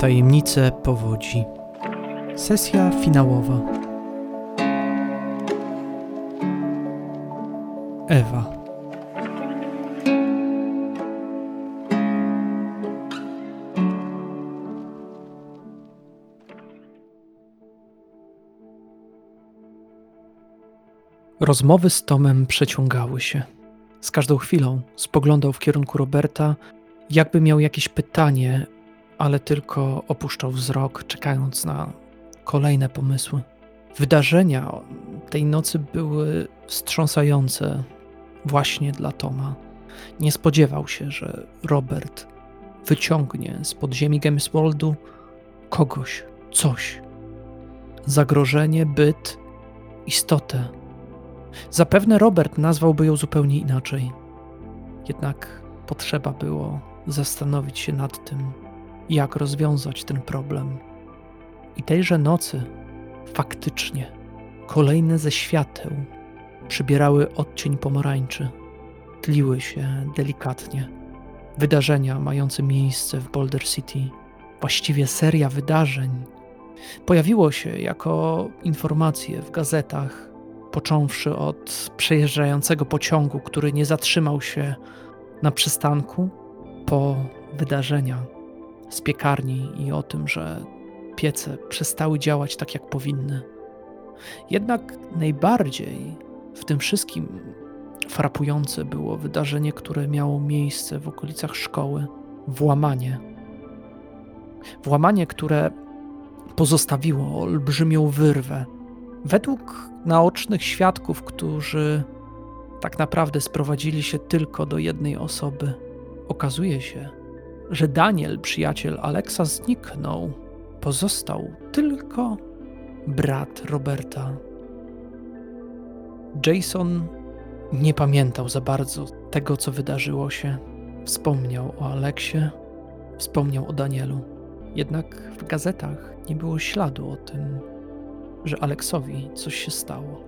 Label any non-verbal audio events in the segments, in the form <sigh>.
Tajemnice powodzi. Sesja finałowa. Ewa. Rozmowy z Tomem przeciągały się. Z każdą chwilą spoglądał w kierunku Roberta, jakby miał jakieś pytanie, ale tylko opuszczał wzrok, czekając na kolejne pomysły. Wydarzenia tej nocy były wstrząsające właśnie dla Toma. Nie spodziewał się, że Robert wyciągnie z podziemi Gamesworldu kogoś, coś. Zagrożenie, byt, istotę. Zapewne Robert nazwałby ją zupełnie inaczej. Jednak potrzeba było zastanowić się nad tym, jak rozwiązać ten problem. I tejże nocy faktycznie kolejne ze świateł przybierały odcień pomarańczy, tliły się delikatnie. Wydarzenia mające miejsce w Boulder City, właściwie seria wydarzeń, pojawiło się jako informacje w gazetach, począwszy od przejeżdżającego pociągu, który nie zatrzymał się na przystanku, po wydarzenia z piekarni i o tym, że piece przestały działać tak, jak powinny. Jednak najbardziej w tym wszystkim frapujące było wydarzenie, które miało miejsce w okolicach szkoły włamanie. Włamanie, które pozostawiło olbrzymią wyrwę. Według naocznych świadków, którzy tak naprawdę sprowadzili się tylko do jednej osoby, okazuje się, że Daniel, przyjaciel Aleksa, zniknął. Pozostał tylko brat Roberta. Jason nie pamiętał za bardzo tego, co wydarzyło się. Wspomniał o Aleksie, wspomniał o Danielu. Jednak w gazetach nie było śladu o tym, że Aleksowi coś się stało.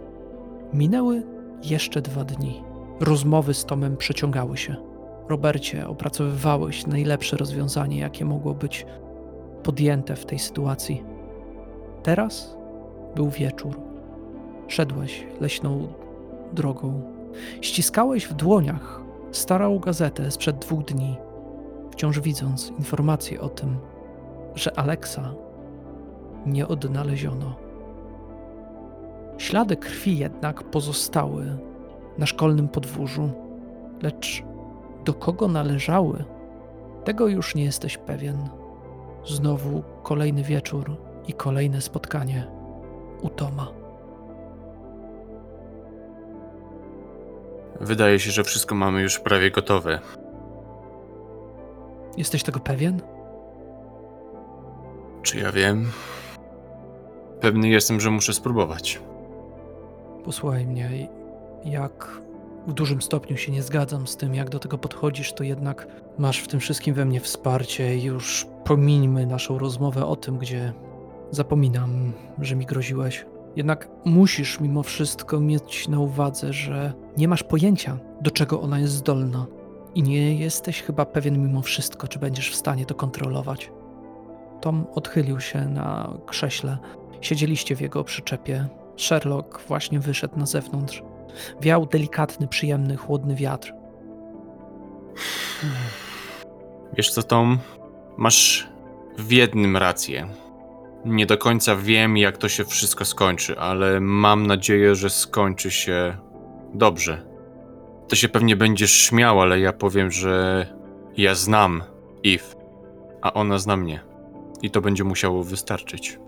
Minęły jeszcze dwa dni. Rozmowy z Tomem przeciągały się. Robercie, opracowywałeś najlepsze rozwiązanie, jakie mogło być podjęte w tej sytuacji. Teraz był wieczór. Szedłeś leśną drogą. Ściskałeś w dłoniach starą gazetę sprzed dwóch dni, wciąż widząc informację o tym, że Aleksa nie odnaleziono. Ślady krwi jednak pozostały na szkolnym podwórzu, lecz do kogo należały, tego już nie jesteś pewien. Znowu kolejny wieczór i kolejne spotkanie u Toma. Wydaje się, że wszystko mamy już prawie gotowe. Jesteś tego pewien? Czy ja wiem? Pewny jestem, że muszę spróbować. Posłuchaj mnie, jak w dużym stopniu się nie zgadzam z tym, jak do tego podchodzisz, to jednak masz w tym wszystkim we mnie wsparcie. Już pomińmy naszą rozmowę o tym, gdzie zapominam, że mi groziłeś. Jednak musisz mimo wszystko mieć na uwadze, że nie masz pojęcia, do czego ona jest zdolna. I nie jesteś chyba pewien mimo wszystko, czy będziesz w stanie to kontrolować. Tom odchylił się na krześle. Siedzieliście w jego przyczepie. Sherlock właśnie wyszedł na zewnątrz. Wiał delikatny, przyjemny, chłodny wiatr. Wiesz co, Tom? Masz w jednym rację. Nie do końca wiem, jak to się wszystko skończy, ale mam nadzieję, że skończy się dobrze. Ty się pewnie będziesz śmiał, ale ja powiem, że ja znam Eve, a ona zna mnie. I to będzie musiało wystarczyć.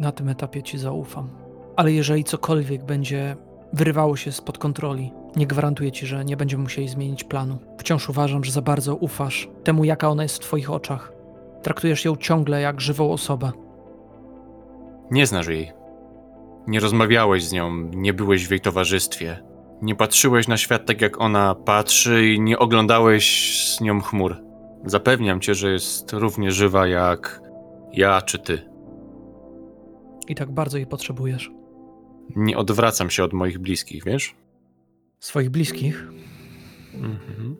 Na tym etapie ci zaufam. Ale jeżeli cokolwiek będzie wyrywało się spod kontroli, nie gwarantuję ci, że nie będziemy musieli zmienić planu. Wciąż uważam, że za bardzo ufasz temu, jaka ona jest w twoich oczach. Traktujesz ją ciągle jak żywą osobę. Nie znasz jej. Nie rozmawiałeś z nią, nie byłeś w jej towarzystwie. Nie patrzyłeś na świat tak, jak ona patrzy i nie oglądałeś z nią chmur. Zapewniam cię, że jest równie żywa jak ja czy ty. I tak bardzo jej potrzebujesz. Nie odwracam się od moich bliskich, wiesz? Swoich bliskich? Mhm.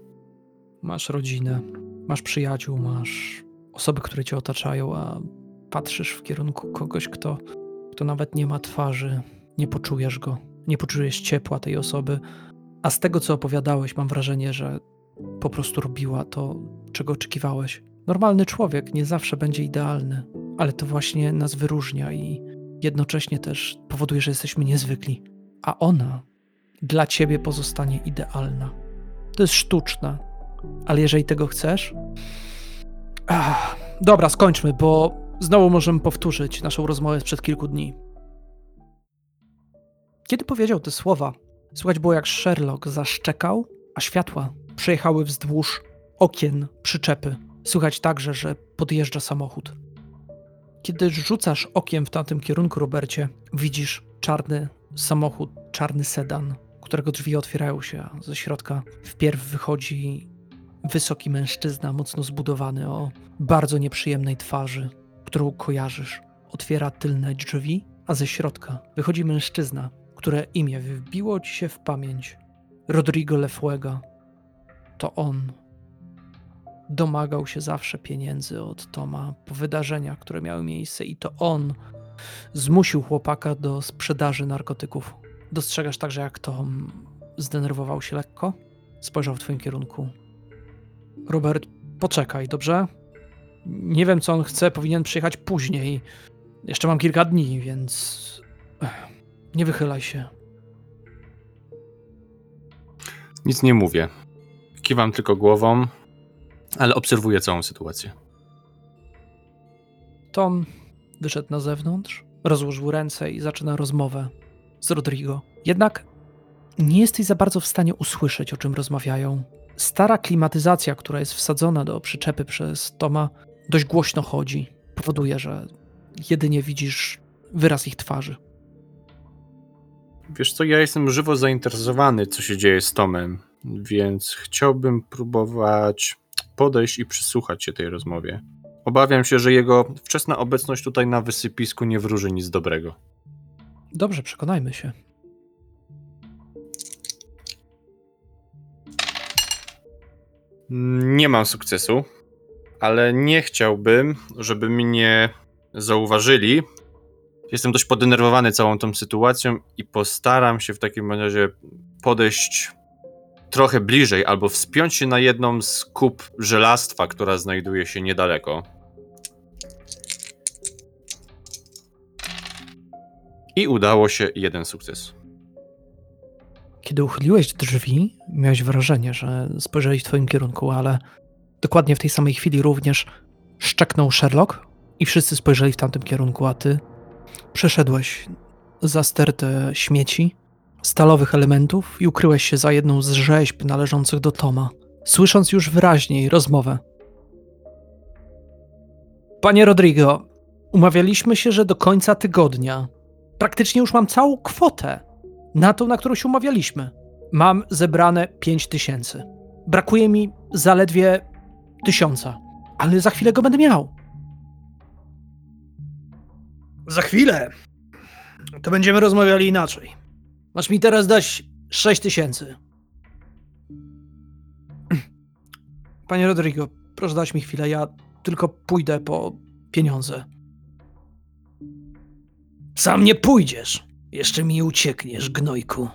Masz rodzinę, masz przyjaciół, masz osoby, które cię otaczają, a patrzysz w kierunku kogoś, kto, kto nawet nie ma twarzy, nie poczujesz go, nie poczujesz ciepła tej osoby, a z tego, co opowiadałeś, mam wrażenie, że po prostu robiła to, czego oczekiwałeś. Normalny człowiek nie zawsze będzie idealny, ale to właśnie nas wyróżnia i jednocześnie też powoduje, że jesteśmy niezwykli. A ona dla ciebie pozostanie idealna. To jest sztuczne, ale jeżeli tego chcesz. Ach, dobra, skończmy, bo znowu możemy powtórzyć naszą rozmowę sprzed kilku dni. Kiedy powiedział te słowa, słychać było jak Sherlock zaszczekał, a światła przejechały wzdłuż okien przyczepy. Słychać także, że podjeżdża samochód. Kiedy rzucasz okiem w tamtym kierunku, Robercie, widzisz czarny samochód, czarny sedan, którego drzwi otwierają się, ze środka wpierw wychodzi wysoki mężczyzna, mocno zbudowany, o bardzo nieprzyjemnej twarzy, którą kojarzysz. Otwiera tylne drzwi, a ze środka wychodzi mężczyzna, które imię wbiło ci się w pamięć. Rodrigo Lefuega. To on. Domagał się zawsze pieniędzy od Toma po wydarzeniach, które miały miejsce, i to on zmusił chłopaka do sprzedaży narkotyków. Dostrzegasz także, jak Tom zdenerwował się lekko? Spojrzał w twoim kierunku. Robert, poczekaj, dobrze? Nie wiem, co on chce, powinien przyjechać później. Jeszcze mam kilka dni, więc. Nie wychylaj się. Nic nie mówię. Kiwam tylko głową, ale obserwuję całą sytuację. Tom wyszedł na zewnątrz, rozłożył ręce i zaczyna rozmowę z Rodrigo. Jednak nie jesteś za bardzo w stanie usłyszeć, o czym rozmawiają. Stara klimatyzacja, która jest wsadzona do przyczepy przez Toma, dość głośno chodzi. Powoduje, że jedynie widzisz wyraz ich twarzy. Wiesz co, ja jestem żywo zainteresowany, co się dzieje z Tomem, więc chciałbym próbować podejść i przysłuchać się tej rozmowie. Obawiam się, że jego wczesna obecność tutaj na wysypisku nie wróży nic dobrego. Dobrze, przekonajmy się. Nie mam sukcesu, ale nie chciałbym, żeby mnie zauważyli. Jestem dość podenerwowany całą tą sytuacją i postaram się w takim razie podejść trochę bliżej albo wspiąć się na jedną z kup żelastwa, która znajduje się niedaleko. I udało się jeden sukces. Kiedy uchyliłeś drzwi, miałeś wrażenie, że spojrzeli w twoim kierunku, ale dokładnie w tej samej chwili również szczeknął Sherlock i wszyscy spojrzeli w tamtym kierunku, a ty przeszedłeś za stertę śmieci, stalowych elementów i ukryłeś się za jedną z rzeźb należących do Toma, słysząc już wyraźniej rozmowę. Panie Rodrigo, umawialiśmy się, że do końca tygodnia praktycznie już mam całą kwotę na tą, na którą się umawialiśmy. Mam zebrane 5 tysięcy. Brakuje mi zaledwie tysiąca, ale za chwilę go będę miał. Za chwilę. To będziemy rozmawiali inaczej. Masz mi teraz dać 6 tysięcy. <clears throat> Panie Rodrigo, proszę dać mi chwilę, ja tylko pójdę po pieniądze. Sam nie pójdziesz. Jeszcze mi uciekniesz, gnojku.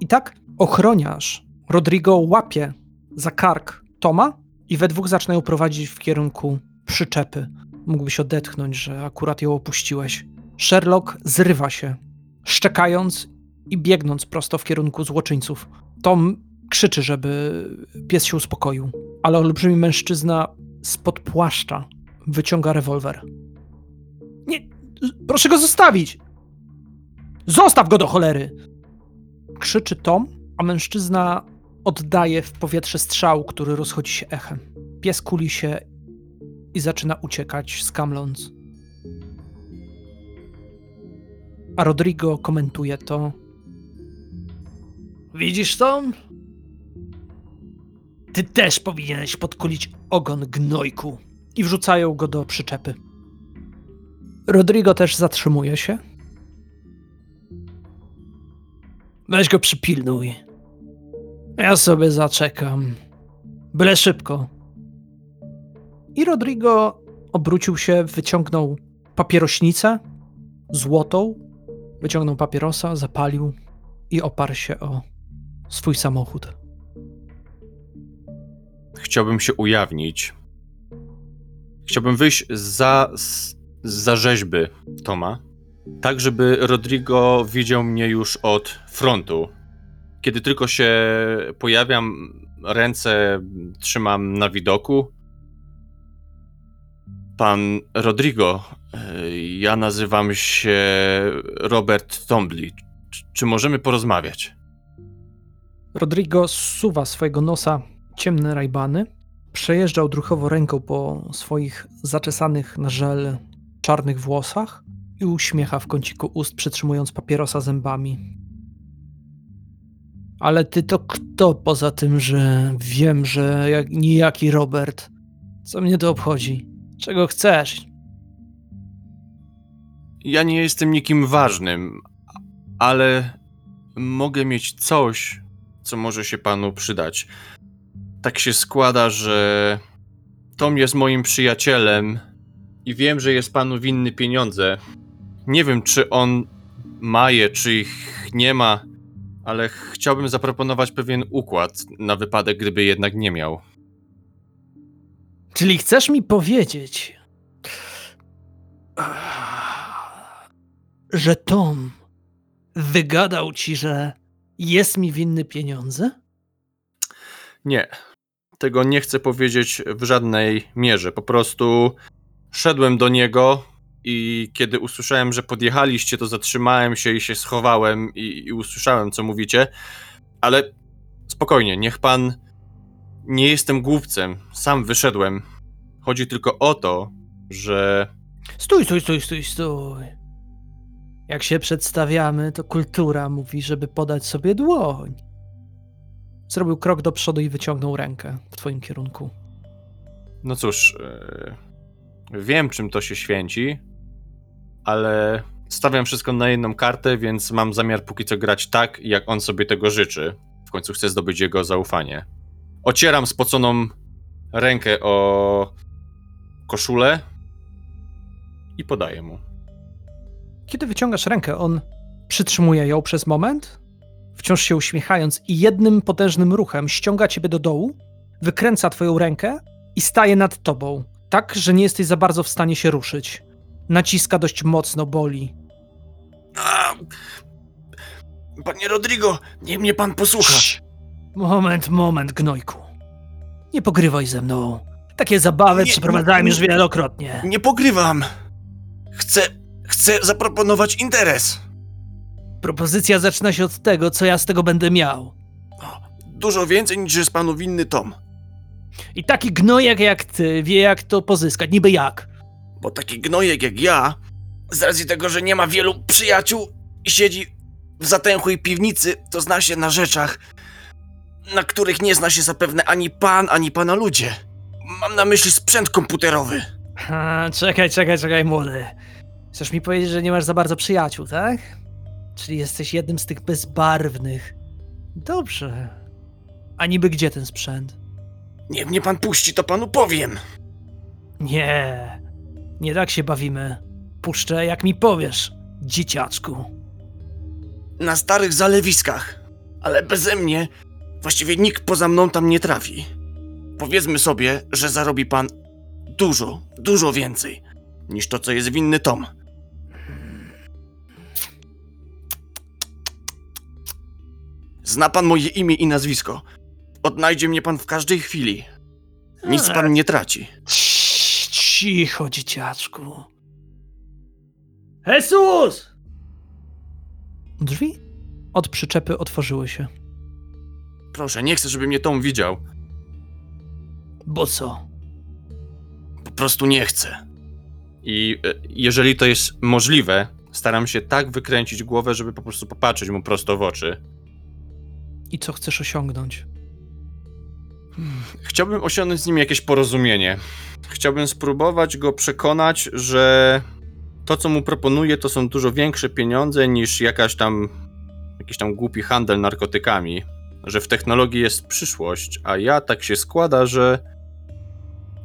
I tak ochroniarz Rodrigo łapie za kark Toma i we dwóch zaczynają prowadzić w kierunku przyczepy. Mógłbyś odetchnąć, że akurat ją opuściłeś. Sherlock zrywa się, szczekając i biegnąc prosto w kierunku złoczyńców. Tom krzyczy, żeby pies się uspokoił, ale olbrzymi mężczyzna spod płaszcza wyciąga rewolwer. Nie, proszę go zostawić! Zostaw go do cholery! Krzyczy Tom, a mężczyzna oddaje w powietrze strzał, który rozchodzi się echem. Pies kuli się i zaczyna uciekać, skamląc. A Rodrigo komentuje to. Widzisz to? Ty też powinieneś podkulić ogon gnojku. I wrzucają go do przyczepy. Rodrigo też zatrzymuje się. Weź go przypilnuj. Ja sobie zaczekam. Byle szybko. I Rodrigo obrócił się, wyciągnął papierośnicę złotą, wyciągnął papierosa, zapalił i oparł się o swój samochód. Chciałbym się ujawnić. Chciałbym wyjść za, za rzeźby Toma, tak żeby Rodrigo widział mnie już od frontu. Kiedy tylko się pojawiam, ręce trzymam na widoku. Pan Rodrigo, ja nazywam się Robert Tombly. Czy możemy porozmawiać? Rodrigo zsuwa swojego nosa ciemne rajbany. Przejeżdżał druchowo ręką po swoich zaczesanych na żel czarnych włosach i uśmiecha w kąciku ust, przytrzymując papierosa zębami. Ale ty to kto poza tym, że wiem, że jak, nijaki Robert? Co mnie to obchodzi? Czego chcesz? Ja nie jestem nikim ważnym, ale mogę mieć coś, co może się panu przydać. Tak się składa, że Tom jest moim przyjacielem i wiem, że jest panu winny pieniądze. Nie wiem, czy on ma je, czy ich nie ma, ale chciałbym zaproponować pewien układ na wypadek, gdyby jednak nie miał. Czyli chcesz mi powiedzieć, że Tom wygadał ci, że jest mi winny pieniądze? Nie. Tego nie chcę powiedzieć w żadnej mierze. Po prostu szedłem do niego i kiedy usłyszałem, że podjechaliście, to zatrzymałem się i się schowałem i, i usłyszałem, co mówicie. Ale spokojnie, niech pan. Nie jestem głupcem. Sam wyszedłem. Chodzi tylko o to, że. Stój, stój, stój, stój, stój. Jak się przedstawiamy, to kultura mówi, żeby podać sobie dłoń. Zrobił krok do przodu i wyciągnął rękę w twoim kierunku. No cóż, yy, wiem czym to się święci, ale stawiam wszystko na jedną kartę, więc mam zamiar póki co grać tak, jak on sobie tego życzy. W końcu chcę zdobyć jego zaufanie. Ocieram spoconą rękę o koszulę i podaję mu. Kiedy wyciągasz rękę, on przytrzymuje ją przez moment, wciąż się uśmiechając i jednym potężnym ruchem ściąga ciebie do dołu, wykręca twoją rękę i staje nad tobą, tak, że nie jesteś za bardzo w stanie się ruszyć. Naciska dość mocno, boli. A, panie Rodrigo, niech mnie pan posłucha. Moment, moment, gnojku. Nie pogrywaj ze mną. Takie zabawy Nie, przeprowadzałem nie, już wielokrotnie. Nie pogrywam. Chcę, chcę zaproponować interes. Propozycja zaczyna się od tego, co ja z tego będę miał. Dużo więcej niż jest panu winny Tom. I taki gnojek jak ty wie, jak to pozyskać. Niby jak. Bo taki gnojek jak ja, z racji tego, że nie ma wielu przyjaciół i siedzi w zatęchłej piwnicy, to zna się na rzeczach, na których nie zna się zapewne ani pan, ani pana ludzie. Mam na myśli sprzęt komputerowy. Ha, czekaj, czekaj, czekaj, młody. Chcesz mi powiedzieć, że nie masz za bardzo przyjaciół, tak? Czyli jesteś jednym z tych bezbarwnych. Dobrze. A niby gdzie ten sprzęt? Niech mnie pan puści, to panu powiem. Nie. Nie tak się bawimy. Puszczę, jak mi powiesz, dzieciaczku. Na starych zalewiskach. Ale beze mnie właściwie nikt poza mną tam nie trafi. Powiedzmy sobie, że zarobi pan dużo, dużo więcej niż to, co jest winny Tom. Zna pan moje imię i nazwisko. Odnajdzie mnie pan w każdej chwili. Nic pan nie traci. Cii- Cicho, dzieciaczku. Jesus! Drzwi od przyczepy otworzyły się. Proszę, nie chcę, żeby mnie Tom widział. Bo co? Po prostu nie chcę. I e, jeżeli to jest możliwe, staram się tak wykręcić głowę, żeby po prostu popatrzeć mu prosto w oczy. I co chcesz osiągnąć? Chciałbym osiągnąć z nim jakieś porozumienie. Chciałbym spróbować go przekonać, że to, co mu proponuję, to są dużo większe pieniądze niż jakaś tam, jakiś tam głupi handel narkotykami. Że w technologii jest przyszłość, a ja tak się składa, że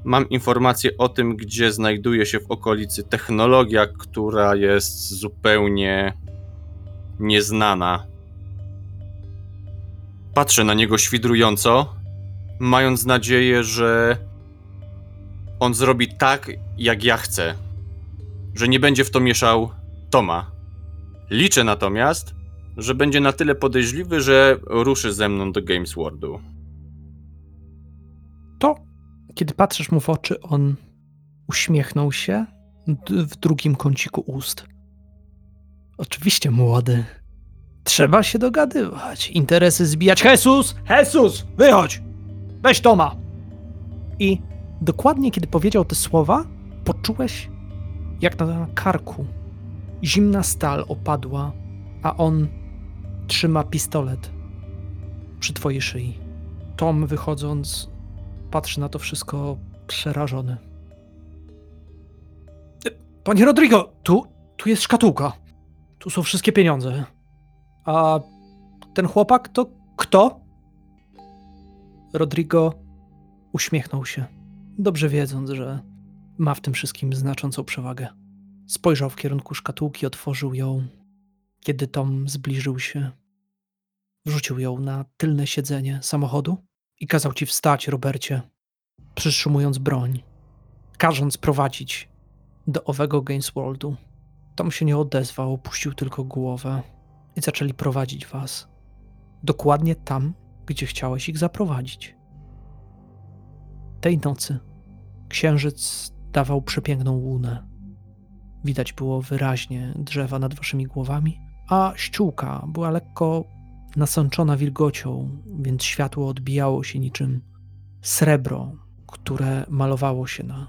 mam informację o tym, gdzie znajduje się w okolicy technologia, która jest zupełnie nieznana. Patrzę na niego świdrująco, mając nadzieję, że on zrobi tak, jak ja chcę. Że nie będzie w to mieszał Toma. Liczę natomiast, że będzie na tyle podejrzliwy, że ruszy ze mną do Games Worldu. To, kiedy patrzysz mu w oczy, on uśmiechnął się w drugim kąciku ust. Oczywiście, młody. Trzeba się dogadywać, interesy zbijać. Jesus! Jesus! Wychodź! Weź Toma! I dokładnie kiedy powiedział te słowa, poczułeś, jak na karku zimna stal opadła, a on trzyma pistolet przy twojej szyi. Tom, wychodząc, patrzy na to wszystko przerażony. Panie Rodrigo, tu, tu jest szkatułka. Tu są wszystkie pieniądze. A ten chłopak to kto? Rodrigo uśmiechnął się, dobrze wiedząc, że ma w tym wszystkim znaczącą przewagę. Spojrzał w kierunku szkatułki, otworzył ją. Kiedy Tom zbliżył się, wrzucił ją na tylne siedzenie samochodu i kazał ci wstać, Robercie, przytrzymując broń, każąc prowadzić do owego Games Worldu. Tom się nie odezwał, opuścił tylko głowę i zaczęli prowadzić was dokładnie tam, gdzie chciałeś ich zaprowadzić. Tej nocy księżyc dawał przepiękną łunę. Widać było wyraźnie drzewa nad waszymi głowami, a ściółka była lekko nasączona wilgocią, więc światło odbijało się niczym srebro, które malowało się na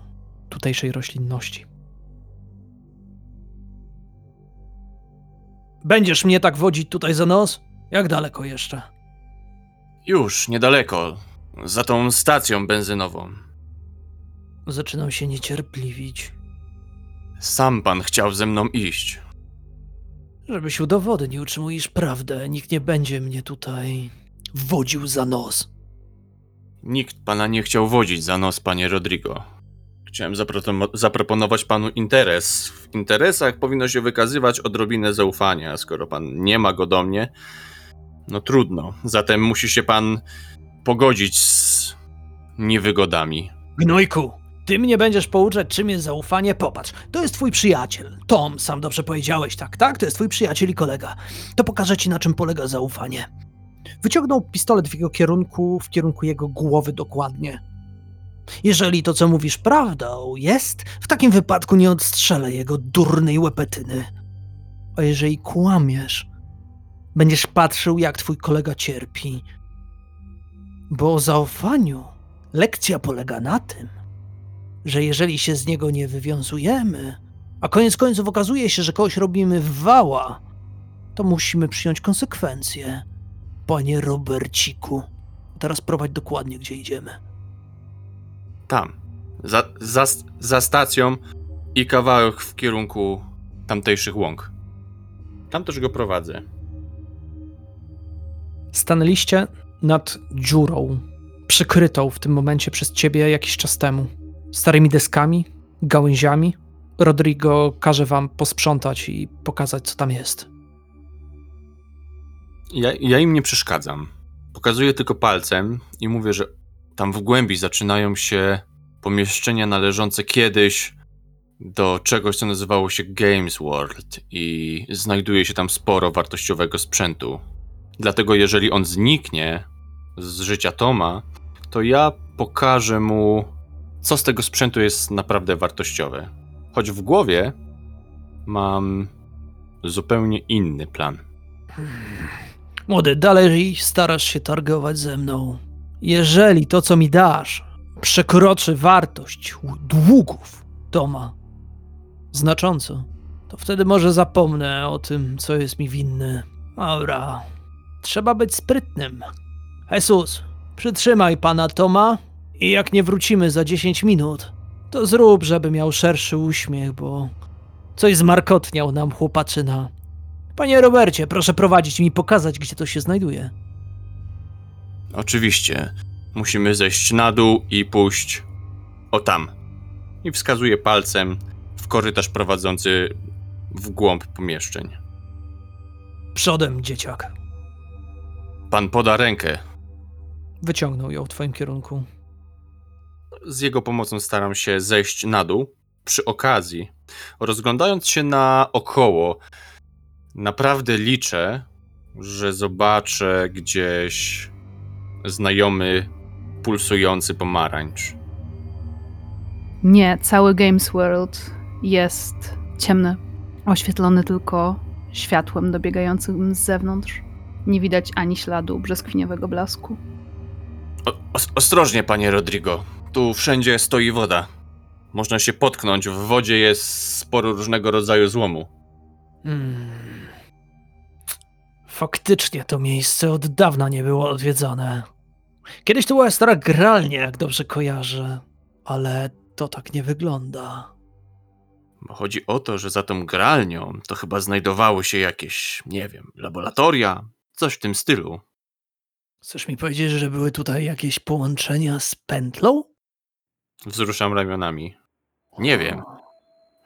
tutejszej roślinności. Będziesz mnie tak wodzić tutaj za nos? Jak daleko jeszcze? Już, niedaleko. Za tą stacją benzynową. Zaczynam się niecierpliwić. Sam pan chciał ze mną iść. Żebyś udowodnił, czy mówisz prawdę, nikt nie będzie mnie tutaj wodził za nos. Nikt pana nie chciał wodzić za nos, panie Rodrigo. Chciałem zapro- zaproponować panu interes. W interesach powinno się wykazywać odrobinę zaufania. Skoro pan nie ma go do mnie, no trudno. Zatem musi się pan pogodzić z niewygodami. Gnojku, ty mnie będziesz pouczać, czym jest zaufanie? Popatrz, to jest twój przyjaciel. Tom, sam dobrze powiedziałeś, tak, tak? To jest twój przyjaciel i kolega. To pokażę ci, na czym polega zaufanie. Wyciągnął pistolet w jego kierunku, w kierunku jego głowy dokładnie. Jeżeli to, co mówisz, prawdą jest, w takim wypadku nie odstrzelę jego durnej łepetyny. A jeżeli kłamiesz, będziesz patrzył, jak twój kolega cierpi. Bo o zaufaniu lekcja polega na tym, że jeżeli się z niego nie wywiązujemy, a koniec końców okazuje się, że kogoś robimy w wała, to musimy przyjąć konsekwencje. Panie Roberciku, teraz prowadź dokładnie, gdzie idziemy. Tam. Za, za, za stacją i kawałek w kierunku tamtejszych łąk. Tam też go prowadzę. Stanęliście nad dziurą, przykrytą w tym momencie przez ciebie jakiś czas temu. Starymi deskami, gałęziami. Rodrigo każe wam posprzątać i pokazać, co tam jest. Ja, ja im nie przeszkadzam. Pokazuję tylko palcem i mówię, że tam w głębi zaczynają się pomieszczenia należące kiedyś do czegoś, co nazywało się Games World i znajduje się tam sporo wartościowego sprzętu. Dlatego jeżeli on zniknie z życia Toma, to ja pokażę mu, co z tego sprzętu jest naprawdę wartościowe. Choć w głowie mam zupełnie inny plan. Młody, dalej starasz się targować ze mną. Jeżeli to, co mi dasz, przekroczy wartość długów Toma znacząco, to wtedy może zapomnę o tym, co jest mi winny. Dobra, trzeba być sprytnym. Jesus, przytrzymaj pana Toma i jak nie wrócimy za 10 minut, to zrób, żeby miał szerszy uśmiech, bo coś zmarkotniał nam chłopaczyna. Panie Robercie, proszę prowadzić mi pokazać, gdzie to się znajduje. Oczywiście, musimy zejść na dół i pójść O tam. I wskazuje palcem w korytarz prowadzący w głąb pomieszczeń. Przodem, dzieciak. Pan poda rękę. Wyciągnął ją w twoim kierunku. Z jego pomocą staram się zejść na dół. Przy okazji, rozglądając się naokoło, naprawdę liczę, że zobaczę gdzieś znajomy, pulsujący pomarańcz. Nie, cały Games World jest ciemny, oświetlony tylko światłem dobiegającym z zewnątrz. Nie widać ani śladu brzoskwiniowego blasku. O, os- ostrożnie, panie Rodrigo. Tu wszędzie stoi woda. Można się potknąć, w wodzie jest sporo różnego rodzaju złomu. Hmm. Faktycznie to miejsce od dawna nie było odwiedzane. Kiedyś to była stara gralnia, jak dobrze kojarzę, ale to tak nie wygląda. Bo chodzi o to, że za tą gralnią to chyba znajdowały się jakieś, nie wiem, laboratoria, coś w tym stylu. Chcesz mi powiedzieć, że były tutaj jakieś połączenia z pętlą? Wzruszam ramionami. Nie wiem.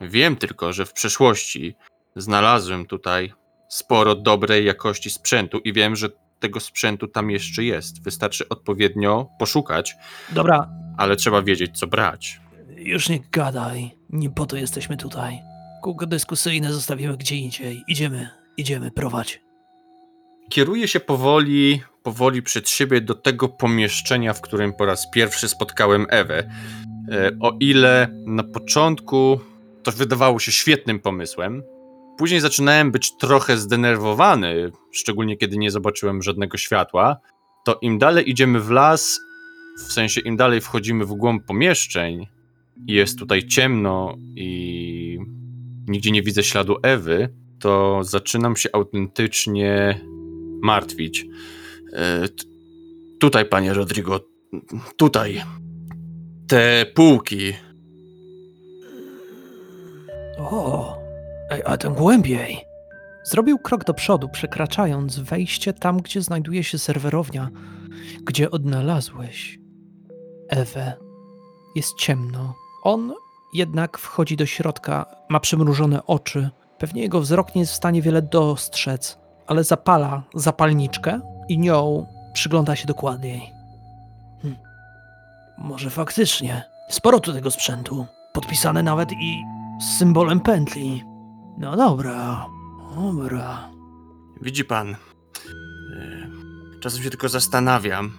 Wiem tylko, że w przeszłości znalazłem tutaj sporo dobrej jakości sprzętu i wiem, że tego sprzętu tam jeszcze jest. Wystarczy odpowiednio poszukać, Dobra, ale trzeba wiedzieć, co brać. już nie gadaj. Nie po to jesteśmy tutaj. Kółko dyskusyjne zostawimy gdzie indziej. Idziemy, idziemy, prowadź. Kieruję się powoli, powoli przed siebie do tego pomieszczenia, w którym po raz pierwszy spotkałem Ewę. E, O ile na początku to wydawało się świetnym pomysłem, później zaczynałem być trochę zdenerwowany, szczególnie kiedy nie zobaczyłem żadnego światła, to im dalej idziemy w las, w sensie im dalej wchodzimy w głąb pomieszczeń i jest tutaj ciemno i nigdzie nie widzę śladu Ewy, to zaczynam się autentycznie martwić. E, tutaj, panie Rodrigo, tutaj. Te półki. O, a ten głębiej. Zrobił krok do przodu, przekraczając wejście tam, gdzie znajduje się serwerownia, gdzie odnalazłeś Ewę. Jest ciemno. On jednak wchodzi do środka, ma przymrużone oczy. Pewnie jego wzrok nie jest w stanie wiele dostrzec, ale zapala zapalniczkę i nią przygląda się dokładniej. Może faktycznie. Sporo tu tego sprzętu. Podpisane nawet i z symbolem pętli. No dobra, dobra. Widzi pan. e, Czasem się tylko zastanawiam,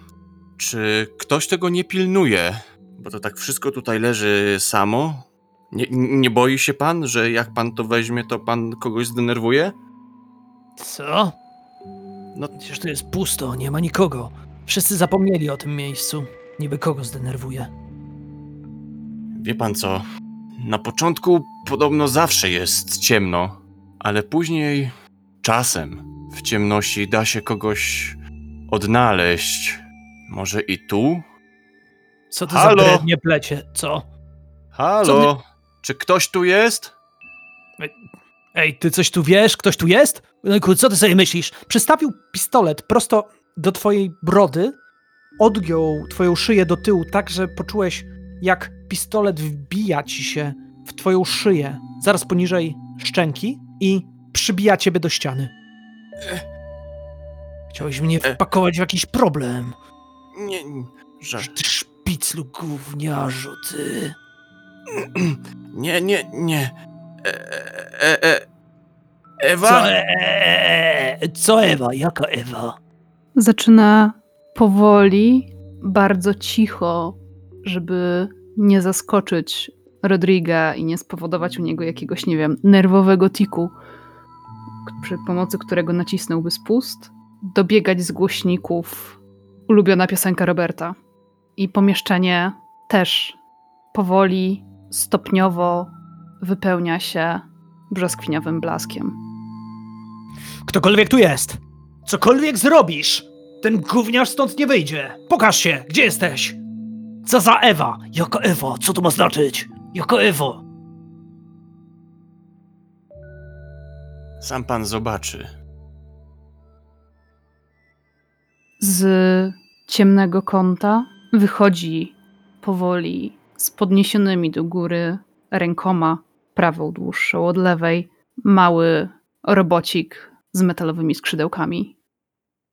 czy ktoś tego nie pilnuje, bo to tak wszystko tutaj leży samo. Nie, nie boi się pan, że jak pan to weźmie, to pan kogoś zdenerwuje? Co? No, Przecież tu jest pusto, nie ma nikogo. Wszyscy zapomnieli o tym miejscu. Niby kogo zdenerwuje. Wie pan co? Na początku podobno zawsze jest ciemno, ale później czasem w ciemności da się kogoś odnaleźć. Może i tu? Co to Halo? za brednie plecie? Co? Halo? Czy ktoś tu jest? Ej, ty coś tu wiesz? Ktoś tu jest? No co ty sobie myślisz? Przystawił pistolet prosto do twojej brody, odgiął twoją szyję do tyłu tak, że poczułeś, jak pistolet wbija ci się w twoją szyję, zaraz poniżej szczęki i przybija ciebie do ściany. Chciałeś mnie E. wpakować w jakiś problem. Nie, że... Ty szpiclu gówniarzu, ty. Nie, nie, nie. E, e, e, Ewa? Co, e, co Ewa? Jaka Ewa? Zaczyna powoli, bardzo cicho, żeby nie zaskoczyć Rodriga i nie spowodować u niego jakiegoś, nie wiem, nerwowego tiku, przy pomocy którego nacisnąłby spust, dobiegać z głośników ulubiona piosenka Roberta. I pomieszczenie też powoli, stopniowo wypełnia się brzoskwiniowym blaskiem. Ktokolwiek tu jest, cokolwiek zrobisz, ten gówniarz stąd nie wyjdzie. Pokaż się, gdzie jesteś? Co za Ewa? Jaka Ewa? Co to ma znaczyć? Jaka Ewa? Sam pan zobaczy. Z ciemnego kąta wychodzi powoli z podniesionymi do góry rękoma, prawą dłuższą od lewej, mały robocik z metalowymi skrzydełkami.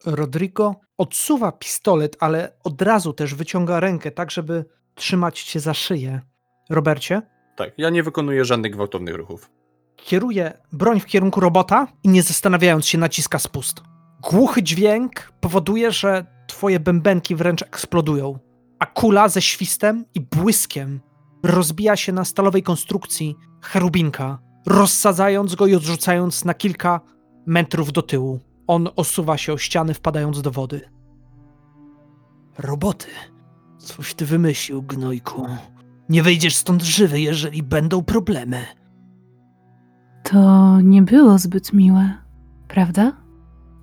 Rodrigo odsuwa pistolet, ale od razu też wyciąga rękę, tak żeby trzymać cię za szyję. Robercie, Tak, ja nie wykonuję żadnych gwałtownych ruchów. kieruje broń w kierunku robota i nie zastanawiając się naciska spust. Głuchy dźwięk powoduje, że twoje bębenki wręcz eksplodują, a kula ze świstem i błyskiem rozbija się na stalowej konstrukcji cherubinka, rozsadzając go i odrzucając na kilka metrów do tyłu. On osuwa się o ściany, wpadając do wody. Roboty. Coś ty wymyślił, gnojku. Nie wyjdziesz stąd żywy, jeżeli będą problemy. To nie było zbyt miłe, prawda?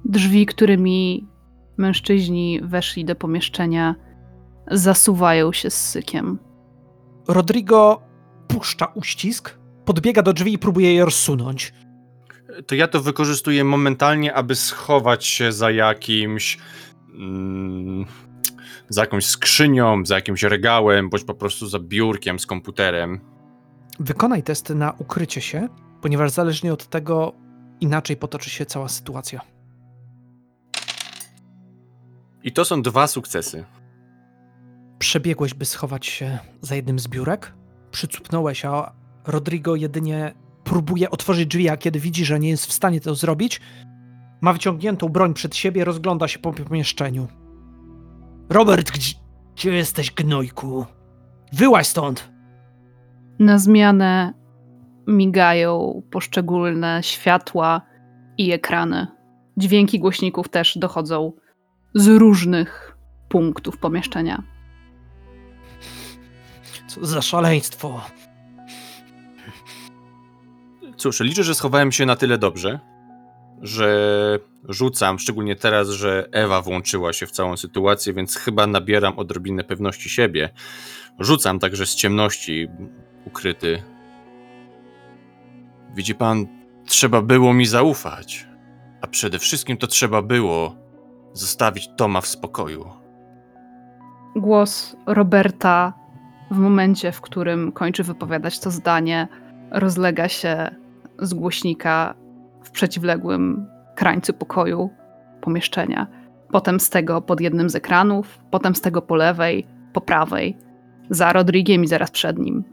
Drzwi, którymi mężczyźni weszli do pomieszczenia, zasuwają się z sykiem. Rodrigo puszcza uścisk, podbiega do drzwi i próbuje je rozsunąć. To ja to wykorzystuję momentalnie, aby schować się za jakimś. Mm, za jakąś skrzynią, za jakimś regałem, bądź po prostu za biurkiem z komputerem. Wykonaj test na ukrycie się, ponieważ zależnie od tego inaczej potoczy się cała sytuacja. I to są dwa sukcesy. Przebiegłeś, by schować się za jednym z biurek, przycupnąłeś, a Rodrigo jedynie próbuje otworzyć drzwi, a kiedy widzi, że nie jest w stanie to zrobić, ma wyciągniętą broń przed siebie, rozgląda się po pomieszczeniu. Robert, gdzie, gdzie jesteś, gnojku? Wyłaź stąd! Na zmianę migają poszczególne światła i ekrany. Dźwięki głośników też dochodzą z różnych punktów pomieszczenia. Co za szaleństwo. Cóż, liczę, że schowałem się na tyle dobrze, że rzucam, szczególnie teraz, że Ewa włączyła się w całą sytuację, więc chyba nabieram odrobinę pewności siebie. Rzucam także z ciemności ukryty. Widzi pan, trzeba było mi zaufać, a przede wszystkim to trzeba było zostawić Toma w spokoju. Głos Roberta w momencie, w którym kończy wypowiadać to zdanie, rozlega się z głośnika w przeciwległym krańcu pokoju pomieszczenia. Potem z tego pod jednym z ekranów, potem z tego po lewej, po prawej, za Rodrigiem i zaraz przed nim.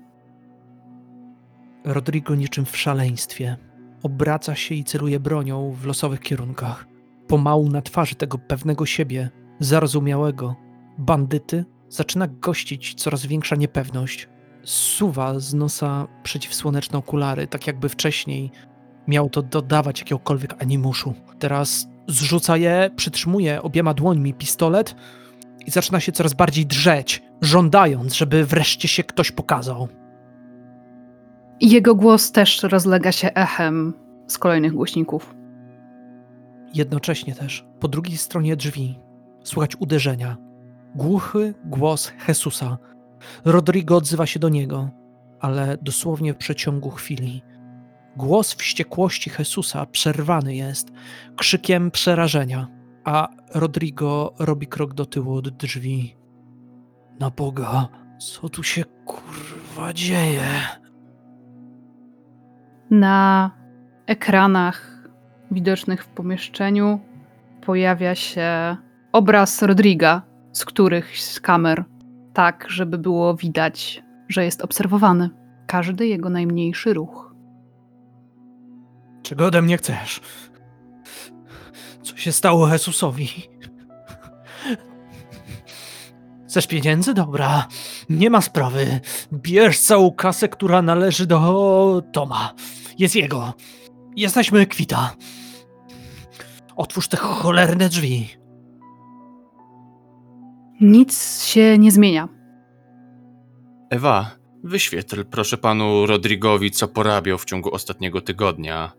Rodrigo niczym w szaleństwie obraca się i celuje bronią w losowych kierunkach. Pomału na twarzy tego pewnego siebie, zarozumiałego, bandyty zaczyna gościć coraz większa niepewność. Suwa z nosa przeciwsłoneczne okulary, tak jakby wcześniej miał to dodawać jakiegokolwiek animuszu. Teraz zrzuca je, przytrzymuje obiema dłońmi pistolet i zaczyna się coraz bardziej drzeć, żądając, żeby wreszcie się ktoś pokazał. Jego głos też rozlega się echem z kolejnych głośników. Jednocześnie też, po drugiej stronie drzwi, słychać uderzenia. Głuchy głos Jesusa. Rodrigo odzywa się do niego, ale dosłownie w przeciągu chwili. Głos wściekłości Jesusa przerwany jest krzykiem przerażenia, a Rodrigo robi krok do tyłu od drzwi. Na Boga, co tu się kurwa dzieje? Na ekranach widocznych w pomieszczeniu pojawia się obraz Rodriga z których z kamer, tak żeby było widać, że jest obserwowany. Każdy jego najmniejszy ruch. Czego ode mnie chcesz? Co się stało Jezusowi? Chcesz pieniędzy? Dobra, nie ma sprawy. Bierz całą kasę, która należy do Toma. Jest jego. Jesteśmy kwita. Otwórz te cholerne drzwi. Nic się nie zmienia. Ewa, wyświetl proszę panu Rodrigowi, co porabiał w ciągu ostatniego tygodnia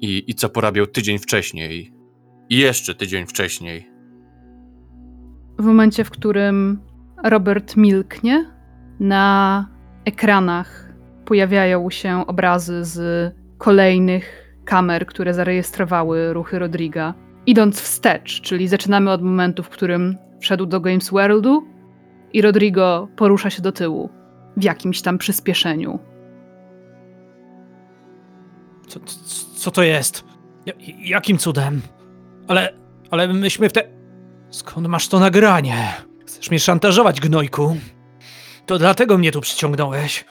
i, i co porabiał tydzień wcześniej i jeszcze tydzień wcześniej. W momencie, w którym Robert milknie, na ekranach pojawiają się obrazy z kolejnych kamer, które zarejestrowały ruchy Rodriga. Idąc wstecz, czyli zaczynamy od momentu, w którym wszedł do Games Worldu i Rodrigo porusza się do tyłu. w jakimś tam przyspieszeniu. Co, co, to jest? Ja, jakim cudem? Ale, ale myśmy w te... Skąd masz to nagranie? Chcesz mnie szantażować, gnojku? To dlatego mnie tu przyciągnąłeś.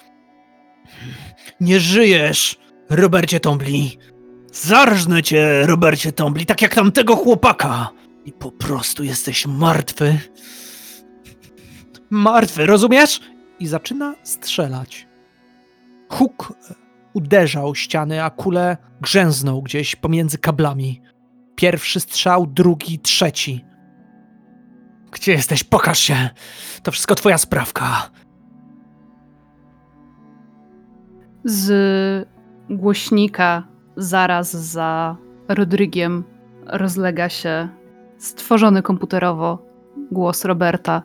Nie żyjesz, Robercie Tombli. Zarżnę cię, Robercie Tombli, tak jak tamtego chłopaka. I po prostu jesteś martwy. Martwy, rozumiesz? I zaczyna strzelać. Huk uderzał ściany, a kule grzęznął gdzieś pomiędzy kablami. Pierwszy strzał, drugi, trzeci. Gdzie jesteś? Pokaż się! To wszystko twoja sprawka. Z głośnika zaraz za Rodrygiem rozlega się stworzony komputerowo głos Roberta.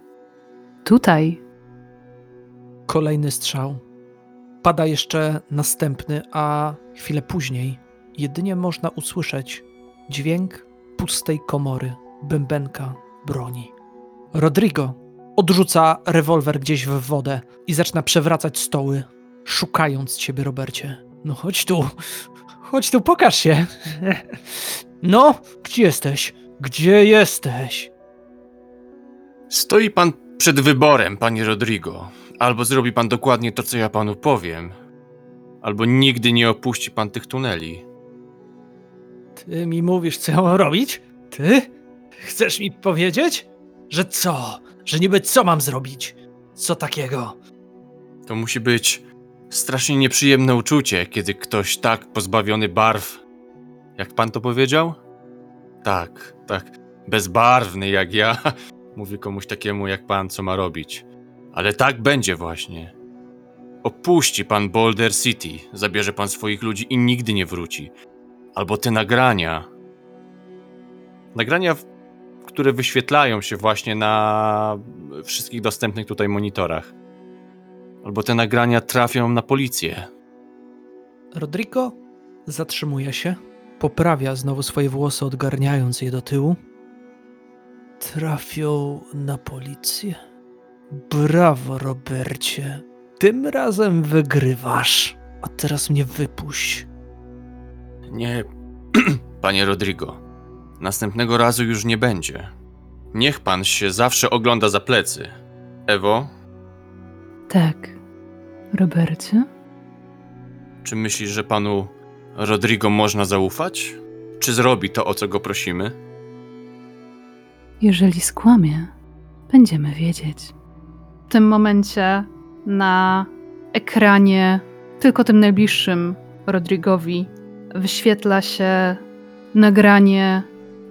Tutaj. Kolejny strzał. Pada jeszcze następny, a chwilę później jedynie można usłyszeć dźwięk pustej komory, bębenka broni. Rodrigo odrzuca rewolwer gdzieś w wodę i zaczyna przewracać stoły, szukając ciebie, Robercie. No chodź tu, chodź tu, pokaż się. No, gdzie jesteś? Gdzie jesteś? Stoi pan przed wyborem, panie Rodrigo. Albo zrobi pan dokładnie to, co ja panu powiem, albo nigdy nie opuści pan tych tuneli. Ty mi mówisz, co mam robić? Ty? Chcesz mi powiedzieć? Że co? Że niby co mam zrobić? Co takiego? To musi być strasznie nieprzyjemne uczucie, kiedy ktoś tak pozbawiony barw, jak pan to powiedział? Tak, tak, bezbarwny jak ja, <laughs> mówi komuś takiemu jak pan, co ma robić. Ale tak będzie właśnie. Opuści pan Boulder City, zabierze pan swoich ludzi i nigdy nie wróci. Albo te nagrania. Nagrania, które wyświetlają się właśnie na wszystkich dostępnych tutaj monitorach. Albo te nagrania trafią na policję. Rodrigo zatrzymuje się, poprawia znowu swoje włosy, odgarniając je do tyłu. Trafią na policję. Brawo, Robercie. Tym razem wygrywasz. A teraz mnie wypuść. Nie, <clears throat> panie Rodrigo. Następnego razu już nie będzie. Niech pan się zawsze ogląda za plecy. Ewo, Tak. Robercie? czy myślisz, że panu Rodrigo można zaufać? Czy zrobi to, o co go prosimy? Jeżeli skłamie, będziemy wiedzieć. W tym momencie na ekranie, tylko tym najbliższym Rodrigowi, wyświetla się nagranie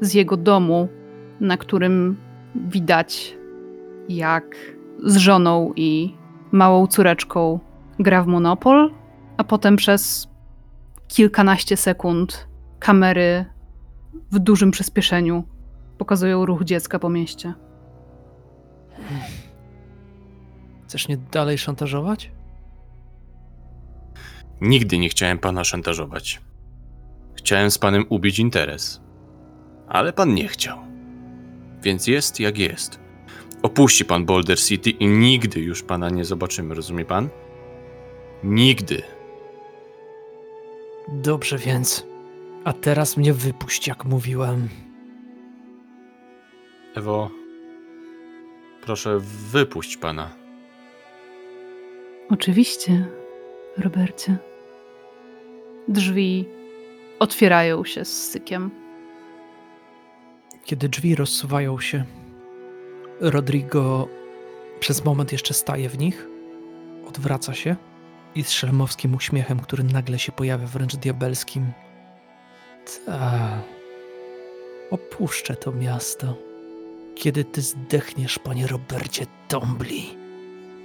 z jego domu, na którym widać, jak z żoną i małą córeczką gra w Monopol, a potem przez kilkanaście sekund kamery w dużym przyspieszeniu pokazują ruch dziecka po mieście. Chcesz mnie dalej szantażować? Nigdy nie chciałem pana szantażować. Chciałem z panem ubić interes. Ale pan nie chciał. Więc jest jak jest. Opuści pan Boulder City i nigdy już pana nie zobaczymy, rozumie pan? Nigdy. Dobrze więc. A teraz mnie wypuść, jak mówiłem. Ewo, proszę wypuść pana. Oczywiście, Robercie. Drzwi otwierają się z sykiem. Kiedy drzwi rozsuwają się, Rodrigo przez moment jeszcze staje w nich, odwraca się i z szelmowskim uśmiechem, który nagle się pojawia wręcz diabelskim. Ta. Opuszczę to miasto. Kiedy ty zdechniesz, panie Robercie Tombli.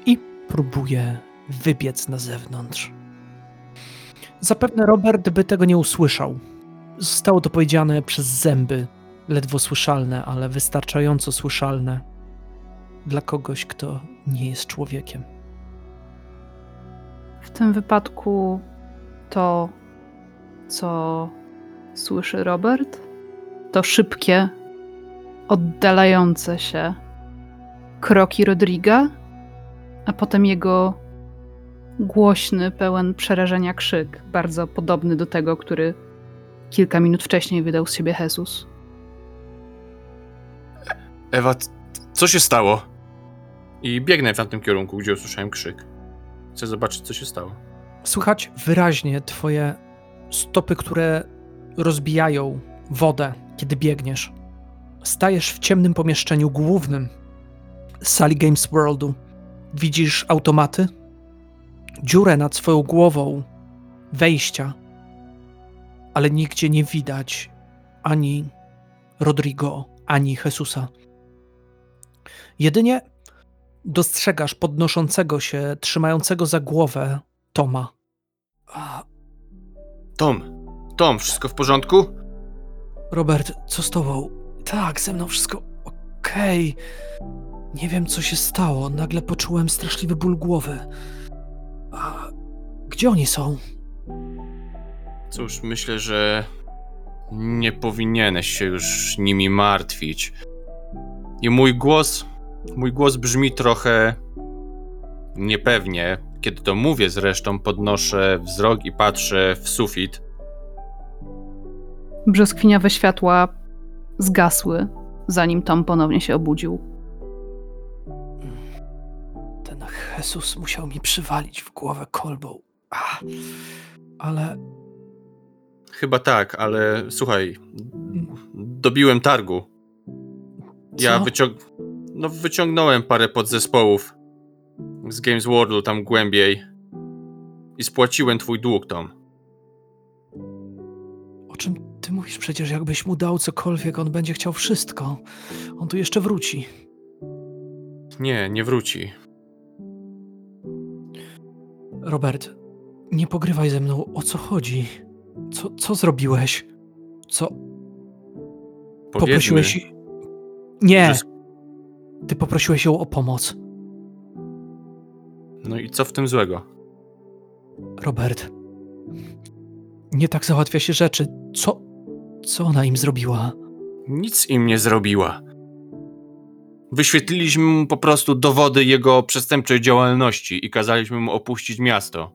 I próbuje wybiec na zewnątrz. Zapewne Robert by tego nie usłyszał. Zostało to powiedziane przez zęby, ledwo słyszalne, ale wystarczająco słyszalne dla kogoś, kto nie jest człowiekiem. W tym wypadku to, co słyszy Robert, to szybkie, oddalające się kroki Rodriga, a potem jego głośny, pełen przerażenia krzyk, bardzo podobny do tego, który kilka minut wcześniej wydał z siebie Jesus. Ewa, co się stało? I biegnę w tamtym kierunku, gdzie usłyszałem krzyk. Chcę zobaczyć, co się stało. Słychać wyraźnie twoje stopy, które rozbijają wodę, kiedy biegniesz. Stajesz w ciemnym pomieszczeniu głównym sali Games Worldu. Widzisz automaty, dziurę nad swoją głową, wejścia, ale nigdzie nie widać ani Rodrigo, ani Jesusa. Jedynie dostrzegasz podnoszącego się, trzymającego za głowę Toma. Tom, Tom, wszystko w porządku? Robert, co z tobą? Tak, ze mną wszystko okej. Nie wiem, co się stało. Nagle poczułem straszliwy ból głowy. A gdzie oni są? Cóż, myślę, że nie powinieneś się już nimi martwić. I mój głos, mój głos brzmi trochę niepewnie. Kiedy to mówię zresztą, podnoszę wzrok i patrzę w sufit. Brzoskwiniowe światła zgasły, zanim Tom ponownie się obudził. Ten Jesus musiał mi przywalić w głowę kolbą. A, ale Chyba tak, ale słuchaj, dobiłem targu. Ja Co? No, wyciągnąłem parę podzespołów z Games Worldu tam głębiej i spłaciłem twój dług, Tom. o czym ty mówisz? Przecież jakbyś mu dał cokolwiek, on będzie chciał wszystko. On tu jeszcze wróci. Nie, nie wróci. Robert, nie pogrywaj ze mną. O co chodzi? Co, co zrobiłeś? Co, Powiedzmy, Poprosiłeś. Nie! że... Ty poprosiłeś ją o pomoc. No i co w tym złego? Robert. Nie tak załatwia się rzeczy. Co. Co ona im zrobiła? Nic im nie zrobiła. Wyświetliliśmy mu po prostu dowody jego przestępczej działalności i kazaliśmy mu opuścić miasto.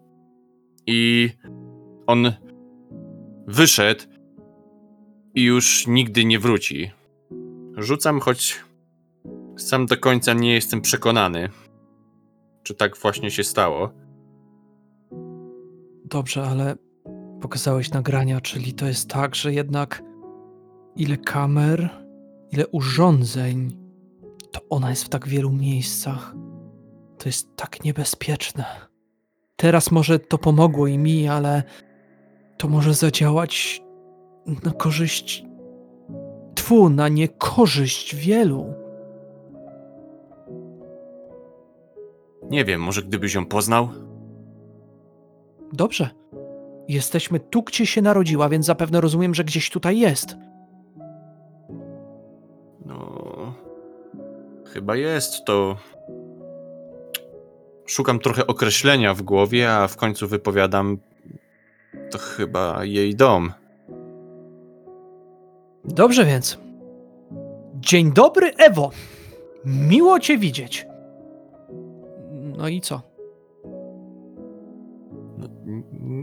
I on wyszedł i już nigdy nie wróci. Rzucam, choć sam do końca nie jestem przekonany, czy tak właśnie się stało. Dobrze, ale pokazałeś nagrania, czyli to jest tak, że jednak ile kamer, ile urządzeń, to ona jest w tak wielu miejscach. To jest tak niebezpieczne. Teraz może to pomogło i mi, ale to może zadziałać na korzyść. Twu, na niekorzyść wielu. Nie wiem, może gdybyś ją poznał? Dobrze. Jesteśmy tu, gdzie się narodziła, więc zapewne rozumiem, że gdzieś tutaj jest. No. Chyba jest to. Szukam trochę określenia w głowie, a w końcu wypowiadam. To chyba jej dom. Dobrze więc. Dzień dobry, Ewo. Miło cię widzieć. No i co? No,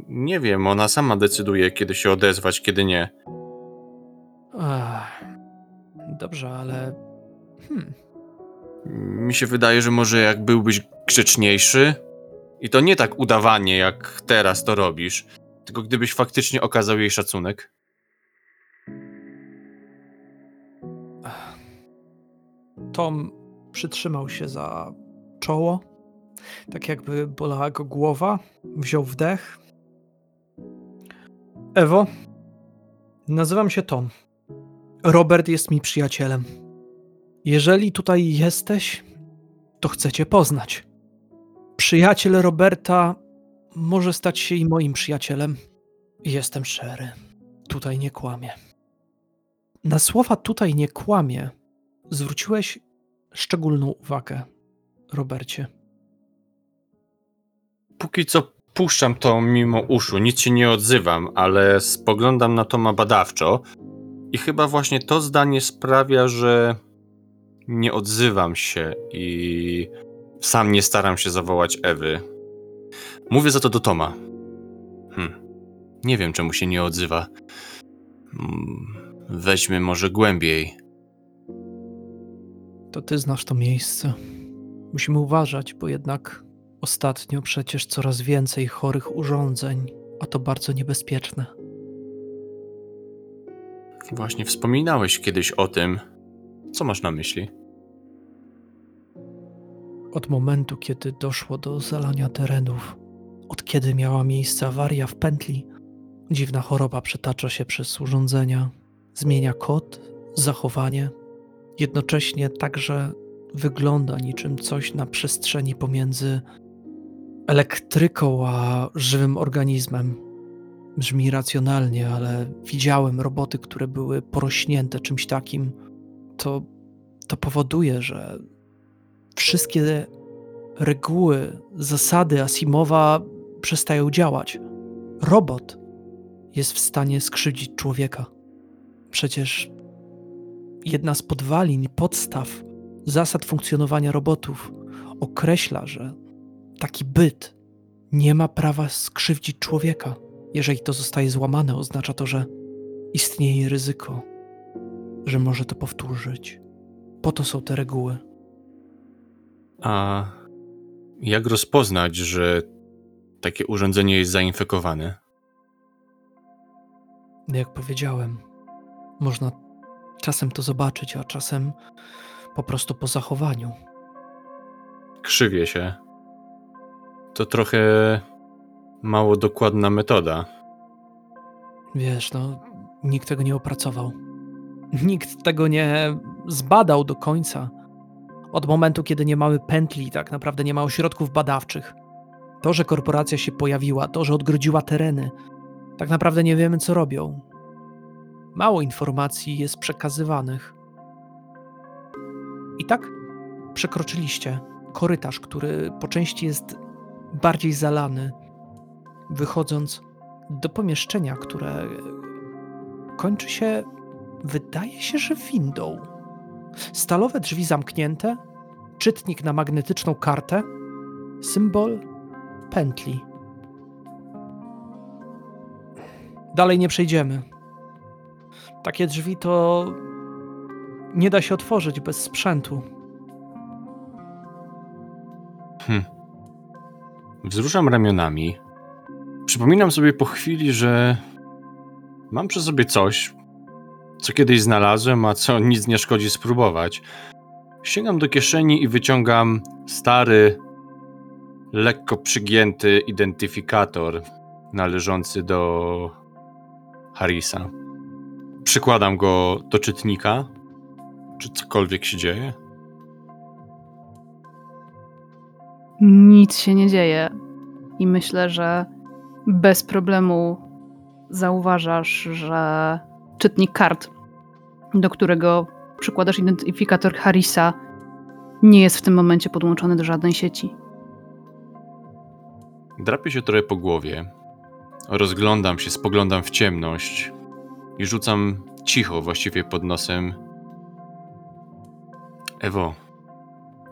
nie wiem, ona sama decyduje, kiedy się odezwać, kiedy nie. Ach, dobrze, ale. Hmm. Mi się wydaje, że może jak byłbyś grzeczniejszy, i to nie tak udawanie, jak teraz to robisz, tylko gdybyś faktycznie okazał jej szacunek. Tom przytrzymał się za czoło, tak jakby bolała go głowa. Wziął wdech. Ewo, nazywam się Tom. Robert jest mi przyjacielem. Jeżeli tutaj jesteś, to chcę cię poznać. Przyjaciel Roberta może stać się i moim przyjacielem. Jestem szczery. Tutaj nie kłamię. Na słowa tutaj nie kłamię zwróciłeś szczególną uwagę, Robercie. Póki co puszczam to mimo uszu, nic się nie odzywam, ale spoglądam na Toma badawczo i chyba właśnie to zdanie sprawia, że nie odzywam się i sam nie staram się zawołać Ewy. Mówię za to do Toma. Hm. Nie wiem, czemu się nie odzywa. Mm, Weźmy może głębiej. To ty znasz to miejsce. Musimy uważać, bo jednak ostatnio przecież coraz więcej chorych urządzeń, a to bardzo niebezpieczne. Właśnie wspominałeś kiedyś o tym. Co masz na myśli? Od momentu, kiedy doszło do zalania terenów, od kiedy miała miejsce awaria w pętli, dziwna choroba przetacza się przez urządzenia, zmienia kod, zachowanie, jednocześnie także wygląda niczym coś na przestrzeni pomiędzy elektryką a żywym organizmem. Brzmi racjonalnie, ale widziałem roboty, które były porośnięte czymś takim. To, to powoduje, że wszystkie reguły, zasady Asimowa przestają działać. Robot jest w stanie skrzywdzić człowieka. Przecież jedna z podwalin, podstaw zasad funkcjonowania robotów określa, że taki byt nie ma prawa skrzywdzić człowieka. Jeżeli to zostaje złamane, oznacza to, że istnieje ryzyko, że może to powtórzyć. Po to są te reguły. A jak rozpoznać, że takie urządzenie jest zainfekowane? Jak powiedziałem, można czasem to zobaczyć, a czasem po prostu po zachowaniu. Krzywie się. To trochę mało dokładna metoda. Wiesz, no, nikt tego nie opracował. Nikt tego nie zbadał do końca. Od momentu, kiedy nie mamy pętli, tak naprawdę nie ma ośrodków badawczych. To, że korporacja się pojawiła, to, że odgrodziła tereny, tak naprawdę nie wiemy, co robią. Mało informacji jest przekazywanych. I tak przekroczyliście korytarz, który po części jest bardziej zalany, wychodząc do pomieszczenia, które kończy się, wydaje się, że windą. Stalowe drzwi zamknięte, czytnik na magnetyczną kartę, symbol pętli. Dalej nie przejdziemy. Takie drzwi to nie da się otworzyć bez sprzętu. Hm. Wzruszam ramionami. Przypominam sobie po chwili, że mam przy sobie coś, co kiedyś znalazłem, a co nic nie szkodzi spróbować. Sięgam do kieszeni i wyciągam stary, lekko przygięty identyfikator należący do Harrisa. Przykładam go do czytnika. Czy cokolwiek się dzieje? Nic się nie dzieje. I myślę, że bez problemu zauważasz, że czytnik kart, do którego przykładasz identyfikator Harrisa, nie jest w tym momencie podłączony do żadnej sieci. Drapię się trochę po głowie. Rozglądam się, spoglądam w ciemność i rzucam cicho, właściwie pod nosem. Ewo,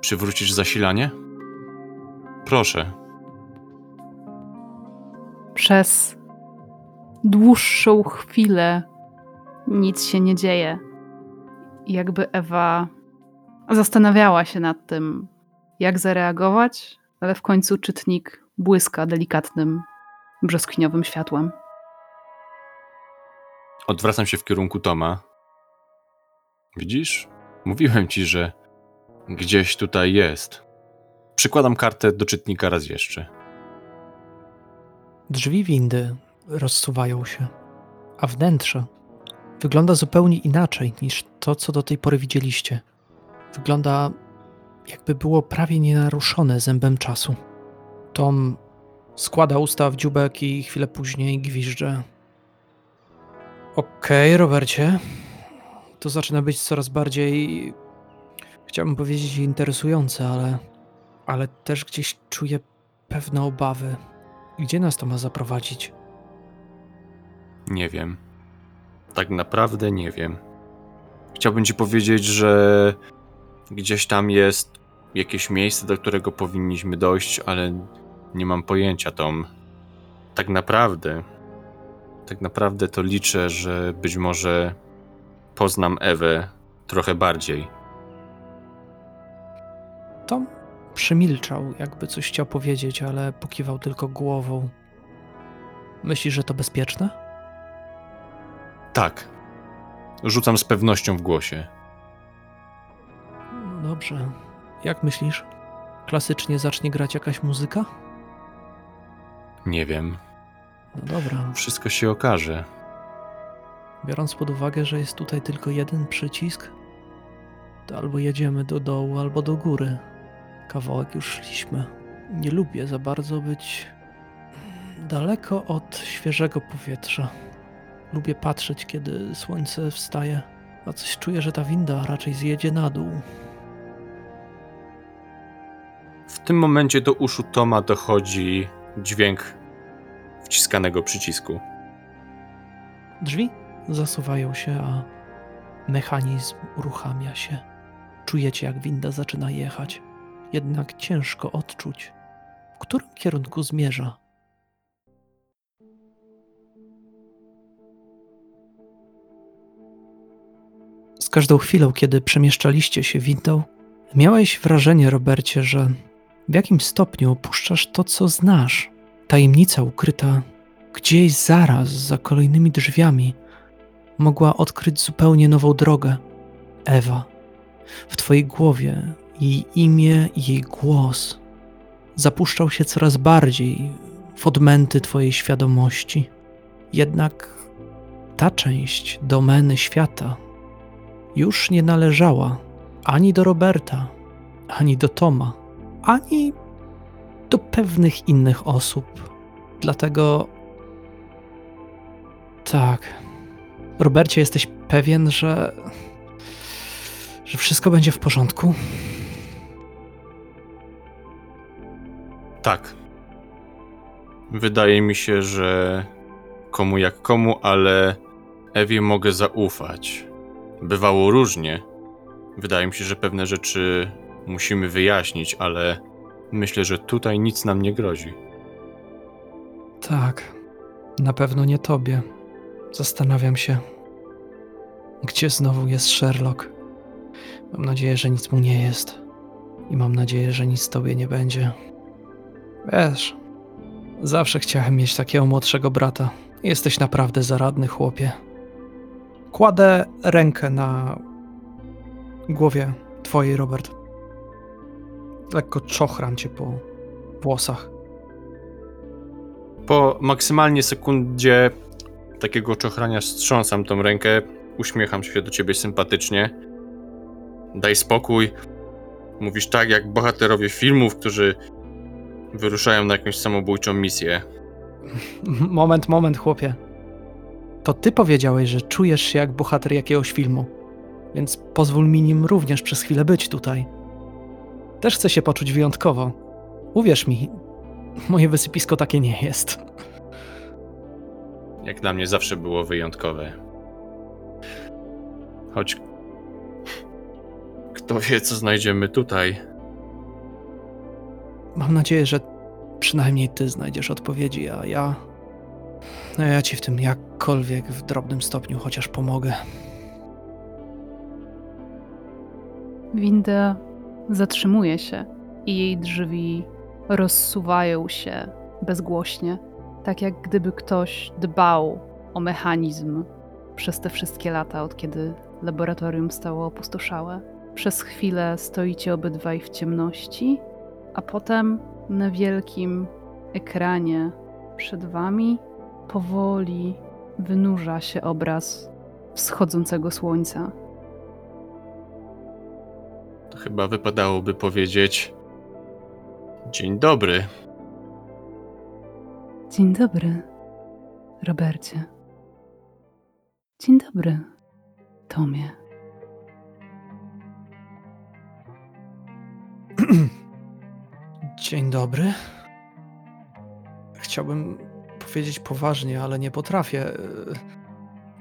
przywrócisz zasilanie? Proszę. Przez dłuższą chwilę nic się nie dzieje. Jakby Ewa zastanawiała się nad tym, jak zareagować, ale w końcu czytnik błyska delikatnym, brzoskwiniowym światłem. Odwracam się w kierunku Toma. Widzisz? Mówiłem ci, że gdzieś tutaj jest. Przykładam kartę do czytnika raz jeszcze. Drzwi windy rozsuwają się, a wnętrze wygląda zupełnie inaczej niż to, co do tej pory widzieliście. Wygląda jakby było prawie nienaruszone zębem czasu. Tom składa usta w dziubek i chwilę później gwizdże. Okej, Robercie. To zaczyna być coraz bardziej, chciałbym powiedzieć, interesujące, ale, ale też gdzieś czuję pewne obawy. Gdzie nas to ma zaprowadzić? Nie wiem. Tak naprawdę nie wiem. Chciałbym ci powiedzieć, że gdzieś tam jest jakieś miejsce, do którego powinniśmy dojść, ale Nie mam pojęcia, Tom. Tak naprawdę, tak naprawdę to liczę, że być może poznam Ewę trochę bardziej. Tom przemilczał, jakby coś chciał powiedzieć, ale pokiwał tylko głową. Myślisz, że to bezpieczne? Tak. Rzucam z pewnością w głosie. No dobrze. Jak myślisz? Klasycznie zacznie grać jakaś muzyka? Nie wiem. No dobra. Wszystko się okaże. Biorąc pod uwagę, że jest tutaj tylko jeden przycisk, to albo jedziemy do dołu, albo do góry. Kawałek już szliśmy. Nie lubię za bardzo być daleko od świeżego powietrza. Lubię patrzeć, kiedy słońce wstaje, a coś czuję, że ta winda raczej zjedzie na dół. W tym momencie do uszu Toma dochodzi dźwięk wciskanego przycisku. Drzwi zasuwają się, a mechanizm uruchamia się. Czujecie, jak winda zaczyna jechać, jednak ciężko odczuć, w którym kierunku zmierza. Z każdą chwilą, kiedy przemieszczaliście się windą, miałeś wrażenie, Robercie, że w jakimś stopniu opuszczasz to, co znasz. Tajemnica ukryta gdzieś zaraz za kolejnymi drzwiami mogła odkryć zupełnie nową drogę. Ewa. W twojej głowie jej imię jej głos zapuszczał się coraz bardziej w odmęty twojej świadomości. Jednak ta część domeny świata już nie należała ani do Roberta, ani do Toma, ani do pewnych innych osób. Dlatego tak. Robercie, jesteś pewien, że. że wszystko będzie w porządku? Tak. Wydaje mi się, że komu jak komu, ale Ewie mogę zaufać. Bywało różnie. Wydaje mi się, że pewne rzeczy musimy wyjaśnić, ale myślę, że tutaj nic nam nie grozi. Tak. Na pewno nie tobie. Zastanawiam się, gdzie znowu jest Sherlock. Mam nadzieję, że nic mu nie jest. I mam nadzieję, że nic tobie nie będzie. Wiesz, zawsze chciałem mieć takiego młodszego brata. Jesteś naprawdę zaradny, chłopie. Kładę rękę na głowie twojej, Robert. Lekko czochram cię po włosach. Po maksymalnie sekundzie takiego czochrania strząsam tą rękę, uśmiecham się do ciebie sympatycznie. Daj spokój. Mówisz tak, jak bohaterowie filmów, którzy wyruszają na jakąś samobójczą misję. <laughs> Moment, moment, chłopie. To ty powiedziałeś, że czujesz się jak bohater jakiegoś filmu, więc pozwól mi nim również przez chwilę być tutaj. Też chcę się poczuć wyjątkowo. Uwierz mi, <laughs> moje wysypisko takie nie jest. Jak dla mnie zawsze było wyjątkowe. Choć. Kto wie, co znajdziemy tutaj. Mam nadzieję, że przynajmniej ty znajdziesz odpowiedzi, a ja. No ja ci w tym jakkolwiek w drobnym stopniu chociaż pomogę. Winda zatrzymuje się i jej drzwi rozsuwają się bezgłośnie, tak jak gdyby ktoś dbał o mechanizm przez te wszystkie lata, od kiedy laboratorium stało opustoszałe. Przez chwilę stoicie obydwaj w ciemności, a potem na wielkim ekranie przed wami powoli wynurza się obraz wschodzącego słońca. To chyba wypadałoby powiedzieć. Dzień dobry. Dzień dobry, Robercie. Dzień dobry, Tomie. Dzień dobry. Chciałbym powiedzieć poważnie, ale nie potrafię.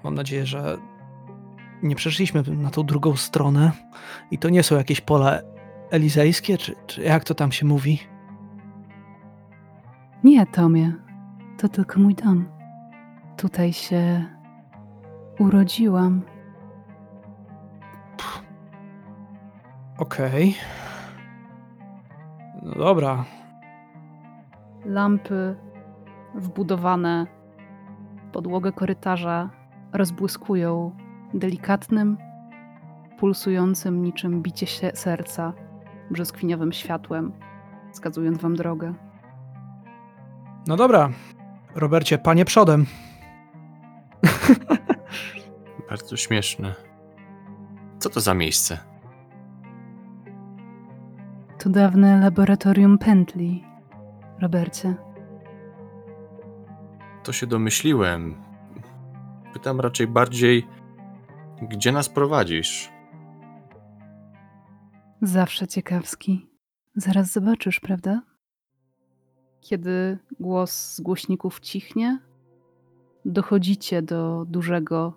Mam nadzieję, że nie przeszliśmy na tą drugą stronę i to nie są jakieś pola elizejskie, czy, czy jak to tam się mówi? Nie, Tomie. To tylko mój dom. Tutaj się urodziłam. Okej. No dobra. Lampy wbudowane w podłogę korytarza rozbłyskują delikatnym, pulsującym niczym bicie się serca brzoskwiniowym światłem, wskazując wam drogę. No dobra. Robercie, panie przodem. Bardzo śmieszne. Co to za miejsce? To dawne laboratorium pętli, Robercie. To się domyśliłem. Pytam raczej bardziej, gdzie nas prowadzisz? Zawsze ciekawski. Zaraz zobaczysz, prawda? Kiedy głos z głośników cichnie, dochodzicie do dużego,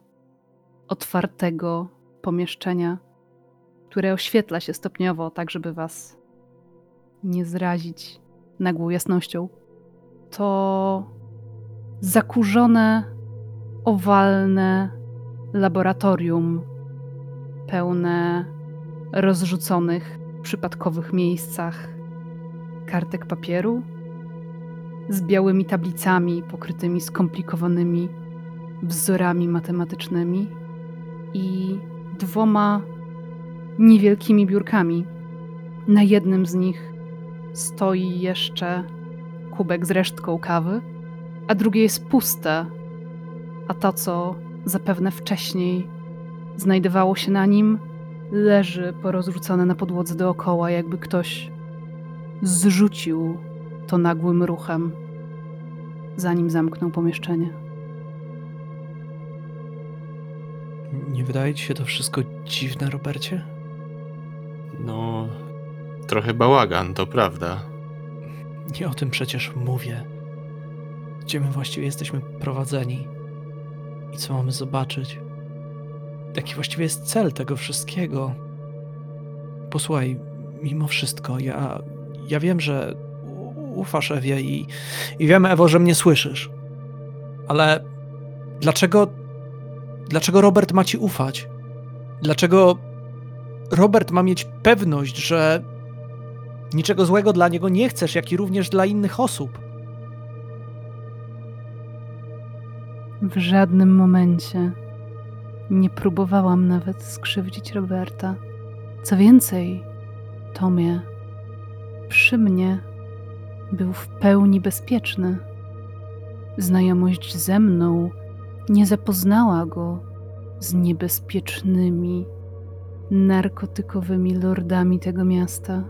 otwartego pomieszczenia, które oświetla się stopniowo, tak żeby was nie zrazić nagłą jasnością. To zakurzone, owalne laboratorium pełne rozrzuconych w przypadkowych miejscach kartek papieru z białymi tablicami pokrytymi skomplikowanymi wzorami matematycznymi i dwoma niewielkimi biurkami. Na jednym z nich stoi jeszcze kubek z resztką kawy, a drugie jest puste, a to, co zapewne wcześniej znajdowało się na nim, leży porozrzucone na podłodze dookoła, jakby ktoś zrzucił to nagłym ruchem, zanim zamknął pomieszczenie. Nie wydaje ci się to wszystko dziwne, Robercie? No, trochę bałagan, to prawda. Nie o tym przecież mówię. Gdzie my właściwie jesteśmy prowadzeni? I co mamy zobaczyć? Jaki właściwie jest cel tego wszystkiego? Posłuchaj, mimo wszystko, ja, ja wiem, że ufasz Ewie i, i wiem, Ewo, że mnie słyszysz. Ale dlaczego, dlaczego Robert ma ci ufać? Dlaczego Robert ma mieć pewność, że niczego złego dla niego nie chcesz, jak i również dla innych osób? W żadnym momencie nie próbowałam nawet skrzywdzić Roberta. Co więcej, Tomie, przy mnie był w pełni bezpieczny. Znajomość ze mną nie zapoznała go z niebezpiecznymi, narkotykowymi lordami tego miasta.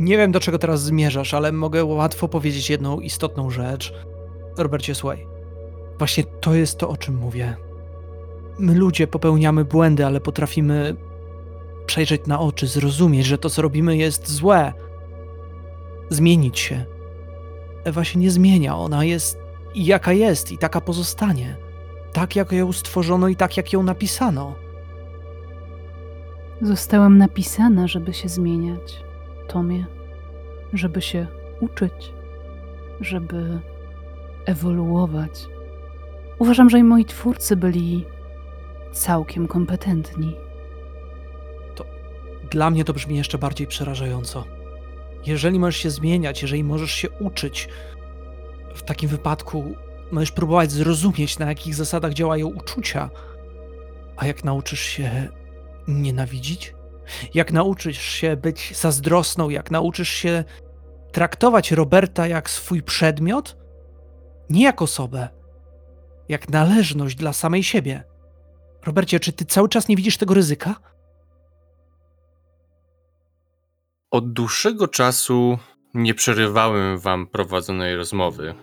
Nie wiem, do czego teraz zmierzasz, ale mogę łatwo powiedzieć jedną istotną rzecz. Robercie, słuchaj. Właśnie to jest to, o czym mówię. My ludzie popełniamy błędy, ale potrafimy przejrzeć na oczy, zrozumieć, że to, co robimy, jest złe. Zmienić się. Ewa się nie zmienia, ona jest jaka jest, i taka pozostanie. Tak, jak ją stworzono, i tak, jak ją napisano. Zostałam napisana, żeby się zmieniać, Tomie, żeby się uczyć, żeby ewoluować. Uważam, że i moi twórcy byli całkiem kompetentni. Dla mnie to brzmi jeszcze bardziej przerażająco. Jeżeli możesz się zmieniać, jeżeli możesz się uczyć, w takim wypadku możesz próbować zrozumieć, na jakich zasadach działają uczucia. A jak nauczysz się nienawidzić? Jak nauczysz się być zazdrosną? Jak nauczysz się traktować Roberta jak swój przedmiot? Nie jak osobę, jak należność dla samej siebie. Robercie, czy ty cały czas nie widzisz tego ryzyka? Od dłuższego czasu nie przerywałem wam prowadzonej rozmowy.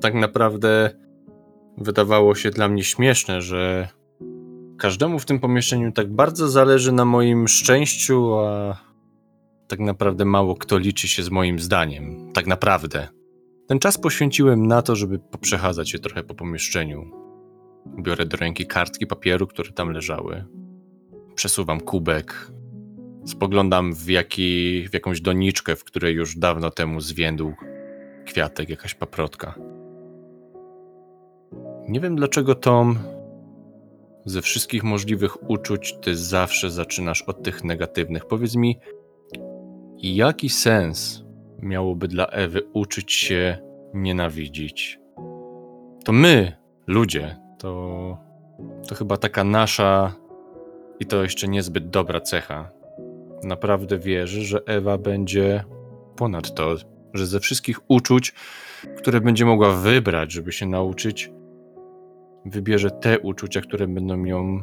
Tak naprawdę wydawało się dla mnie śmieszne, że każdemu w tym pomieszczeniu tak bardzo zależy na moim szczęściu, a tak naprawdę mało kto liczy się z moim zdaniem. Tak naprawdę. Ten czas poświęciłem na to, żeby poprzechadzać się trochę po pomieszczeniu. Biorę do ręki kartki papieru, które tam leżały. Przesuwam kubek, Spoglądam w, jaki, w jakąś doniczkę, w której już dawno temu zwiędł kwiatek, jakaś paprotka. Nie wiem dlaczego, Tom, ze wszystkich możliwych uczuć ty zawsze zaczynasz od tych negatywnych. Powiedz mi, jaki sens miałoby dla Ewy uczyć się nienawidzić? To my, ludzie, to, to chyba taka nasza i to jeszcze niezbyt dobra cecha. Naprawdę wierzę, że Ewa będzie ponad to, że ze wszystkich uczuć, które będzie mogła wybrać, żeby się nauczyć, wybierze te uczucia, które będą ją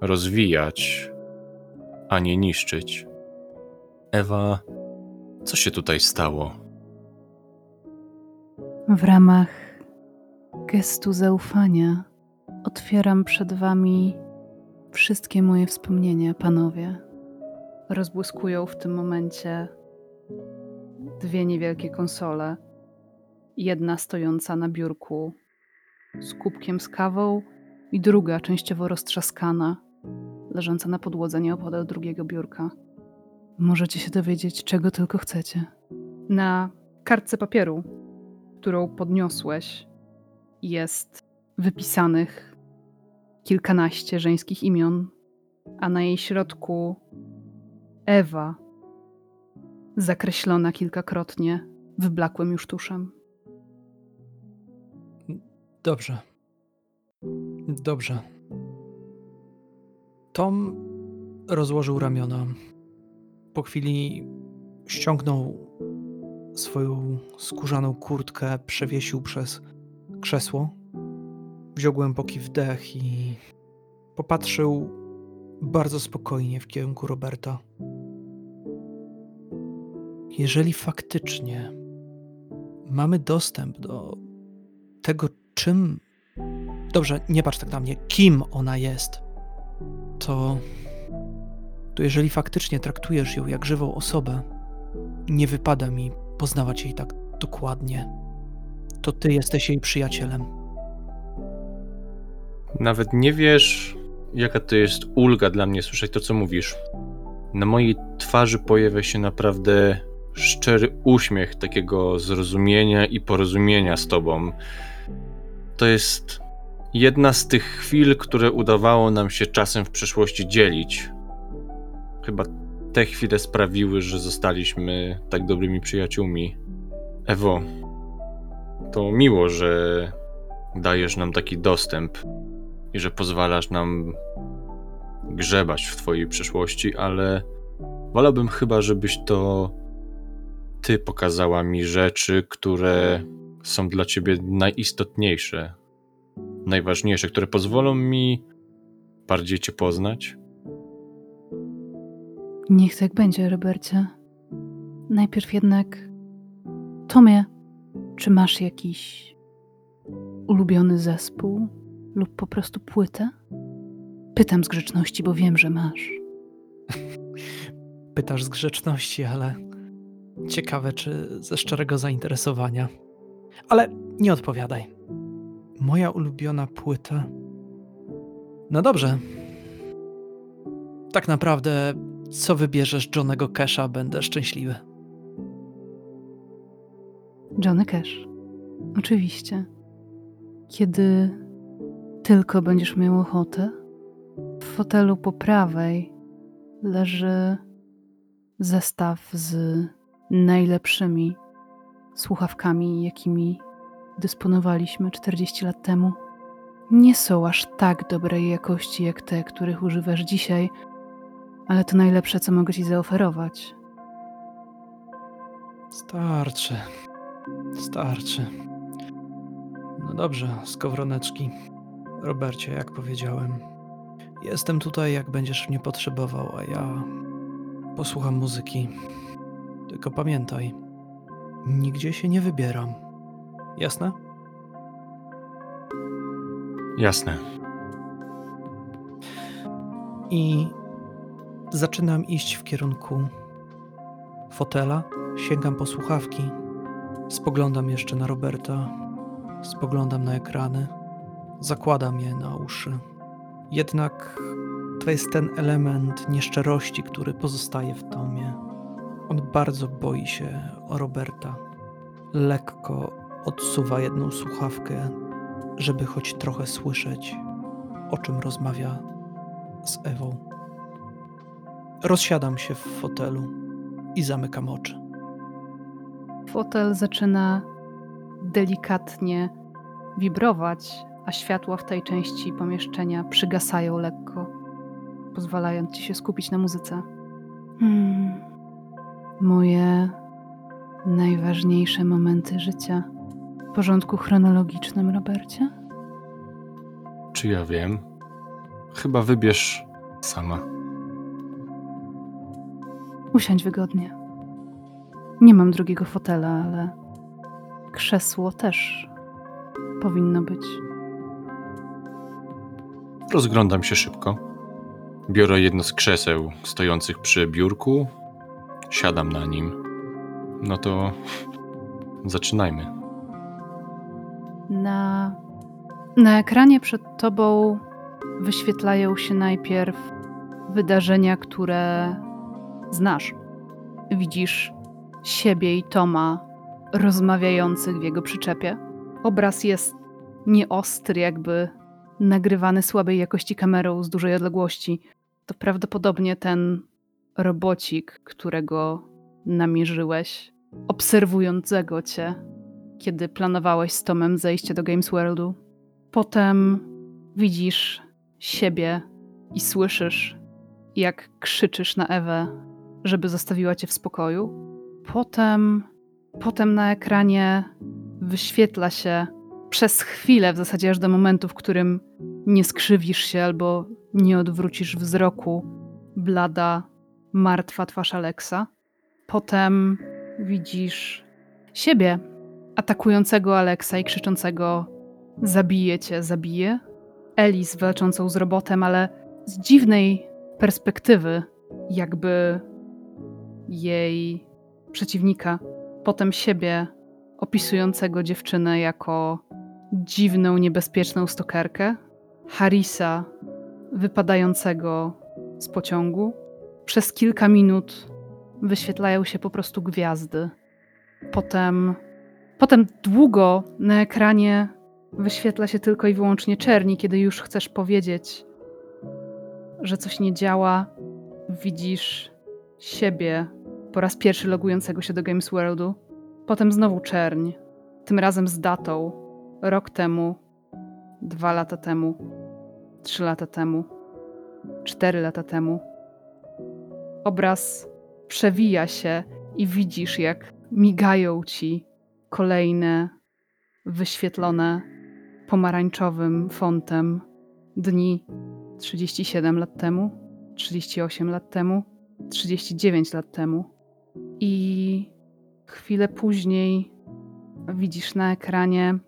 rozwijać, a nie niszczyć. Ewa, co się tutaj stało? W ramach gestu zaufania otwieram przed wami wszystkie moje wspomnienia, panowie. Rozbłyskują w tym momencie dwie niewielkie konsole. Jedna stojąca na biurku z kubkiem z kawą i druga częściowo roztrzaskana, leżąca na podłodze nieopodal drugiego biurka. Możecie się dowiedzieć, czego tylko chcecie. Na kartce papieru, którą podniosłeś, jest wypisanych kilkanaście żeńskich imion, a na jej środku Ewa, zakreślona kilkakrotnie wyblakłym już tuszem. Dobrze. Dobrze. Tom rozłożył ramiona. Po chwili ściągnął swoją skórzaną kurtkę, przewiesił przez krzesło. Wziął głęboki wdech i popatrzył bardzo spokojnie w kierunku Roberta. Jeżeli faktycznie mamy dostęp do tego, czym. Dobrze, nie patrz tak na mnie, kim ona jest, to. To jeżeli faktycznie traktujesz ją jak żywą osobę, nie wypada mi poznawać jej tak dokładnie. To ty jesteś jej przyjacielem. Nawet nie wiesz, jaka to jest ulga dla mnie słyszeć to, co mówisz. Na mojej twarzy pojawia się naprawdę szczery uśmiech takiego zrozumienia i porozumienia z tobą. To jest jedna z tych chwil, które udawało nam się czasem w przeszłości dzielić. Chyba te chwile sprawiły, że zostaliśmy tak dobrymi przyjaciółmi. Ewo, to miło, że dajesz nam taki dostęp i że pozwalasz nam grzebać w Twojej przeszłości, ale wolałbym chyba, żebyś to Ty pokazała mi rzeczy, które są dla Ciebie najistotniejsze, najważniejsze, które pozwolą mi bardziej Cię poznać. Niech tak będzie, Robercie. Najpierw jednak, Tomie, czy masz jakiś ulubiony zespół lub po prostu płytę? Pytam z grzeczności, bo wiem, że masz. Pytasz z grzeczności, ale ciekawe, czy ze szczerego zainteresowania. Ale nie odpowiadaj. Moja ulubiona płyta. No dobrze. Tak naprawdę, co wybierzesz Johnego Casha, będę szczęśliwy. Johnny Cash. Oczywiście. Kiedy tylko będziesz miał ochotę, w fotelu po prawej leży zestaw z najlepszymi słuchawkami, jakimi dysponowaliśmy 40 lat temu. Nie są aż tak dobrej jakości jak te, których używasz dzisiaj, ale to najlepsze, co mogę ci zaoferować. Starczy. Starczy. No dobrze, skowroneczki. Robercie, jak powiedziałem, jestem tutaj, jak będziesz mnie potrzebował, a ja posłucham muzyki. Tylko pamiętaj, nigdzie się nie wybieram. Jasne? Jasne. I zaczynam iść w kierunku fotela. Sięgam po słuchawki. Spoglądam jeszcze na Roberta. Spoglądam na ekrany. Zakładam je na uszy. Jednak To jest ten element nieszczerości, który pozostaje w Tomie. On bardzo boi się o Roberta. Lekko odsuwa jedną słuchawkę, żeby choć trochę słyszeć, o czym rozmawia z Ewą. Rozsiadam się w fotelu i zamykam oczy. Fotel zaczyna delikatnie wibrować, a światła w tej części pomieszczenia przygasają lekko, pozwalając ci się skupić na muzyce. Hmm. Moje najważniejsze momenty życia w porządku chronologicznym, Robercie? Czy ja wiem? Chyba wybierz sama. Usiądź wygodnie. Nie mam drugiego fotela, ale krzesło też powinno być. Rozglądam się szybko. Biorę jedno z krzeseł stojących przy biurku, siadam na nim. No to zaczynajmy. Na, na ekranie przed tobą wyświetlają się najpierw wydarzenia, które znasz. Widzisz siebie i Toma rozmawiających w jego przyczepie. Obraz jest nieostry, jakby nagrywany słabej jakości kamerą z dużej odległości. To prawdopodobnie ten robocik, którego namierzyłeś, obserwującego cię, kiedy planowałeś z Tomem zejście do Games Worldu. Potem widzisz siebie i słyszysz, jak krzyczysz na Ewę, żeby zostawiła cię w spokoju. Potem, potem na ekranie wyświetla się przez chwilę, w zasadzie aż do momentu, w którym nie skrzywisz się albo nie odwrócisz wzroku, blada, martwa twarz Aleksa. Potem widzisz siebie atakującego Aleksa i krzyczącego: Zabiję cię, zabiję. Elis walczącą z robotem, ale z dziwnej perspektywy, jakby jej przeciwnika. Potem siebie opisującego dziewczynę jako dziwną, niebezpieczną stokerkę. Harisa wypadającego z pociągu. Przez kilka minut wyświetlają się po prostu gwiazdy. Potem, potem długo na ekranie wyświetla się tylko i wyłącznie czerni, kiedy już chcesz powiedzieć, że coś nie działa. Widzisz siebie po raz pierwszy logującego się do Games Worldu. Potem znowu czerń, tym razem z datą. Rok temu, dwa lata temu, trzy lata temu, cztery lata temu. Obraz przewija się i widzisz, jak migają ci kolejne wyświetlone pomarańczowym fontem dni 37 lat temu, 38 lat temu, 39 lat temu. I chwilę później widzisz na ekranie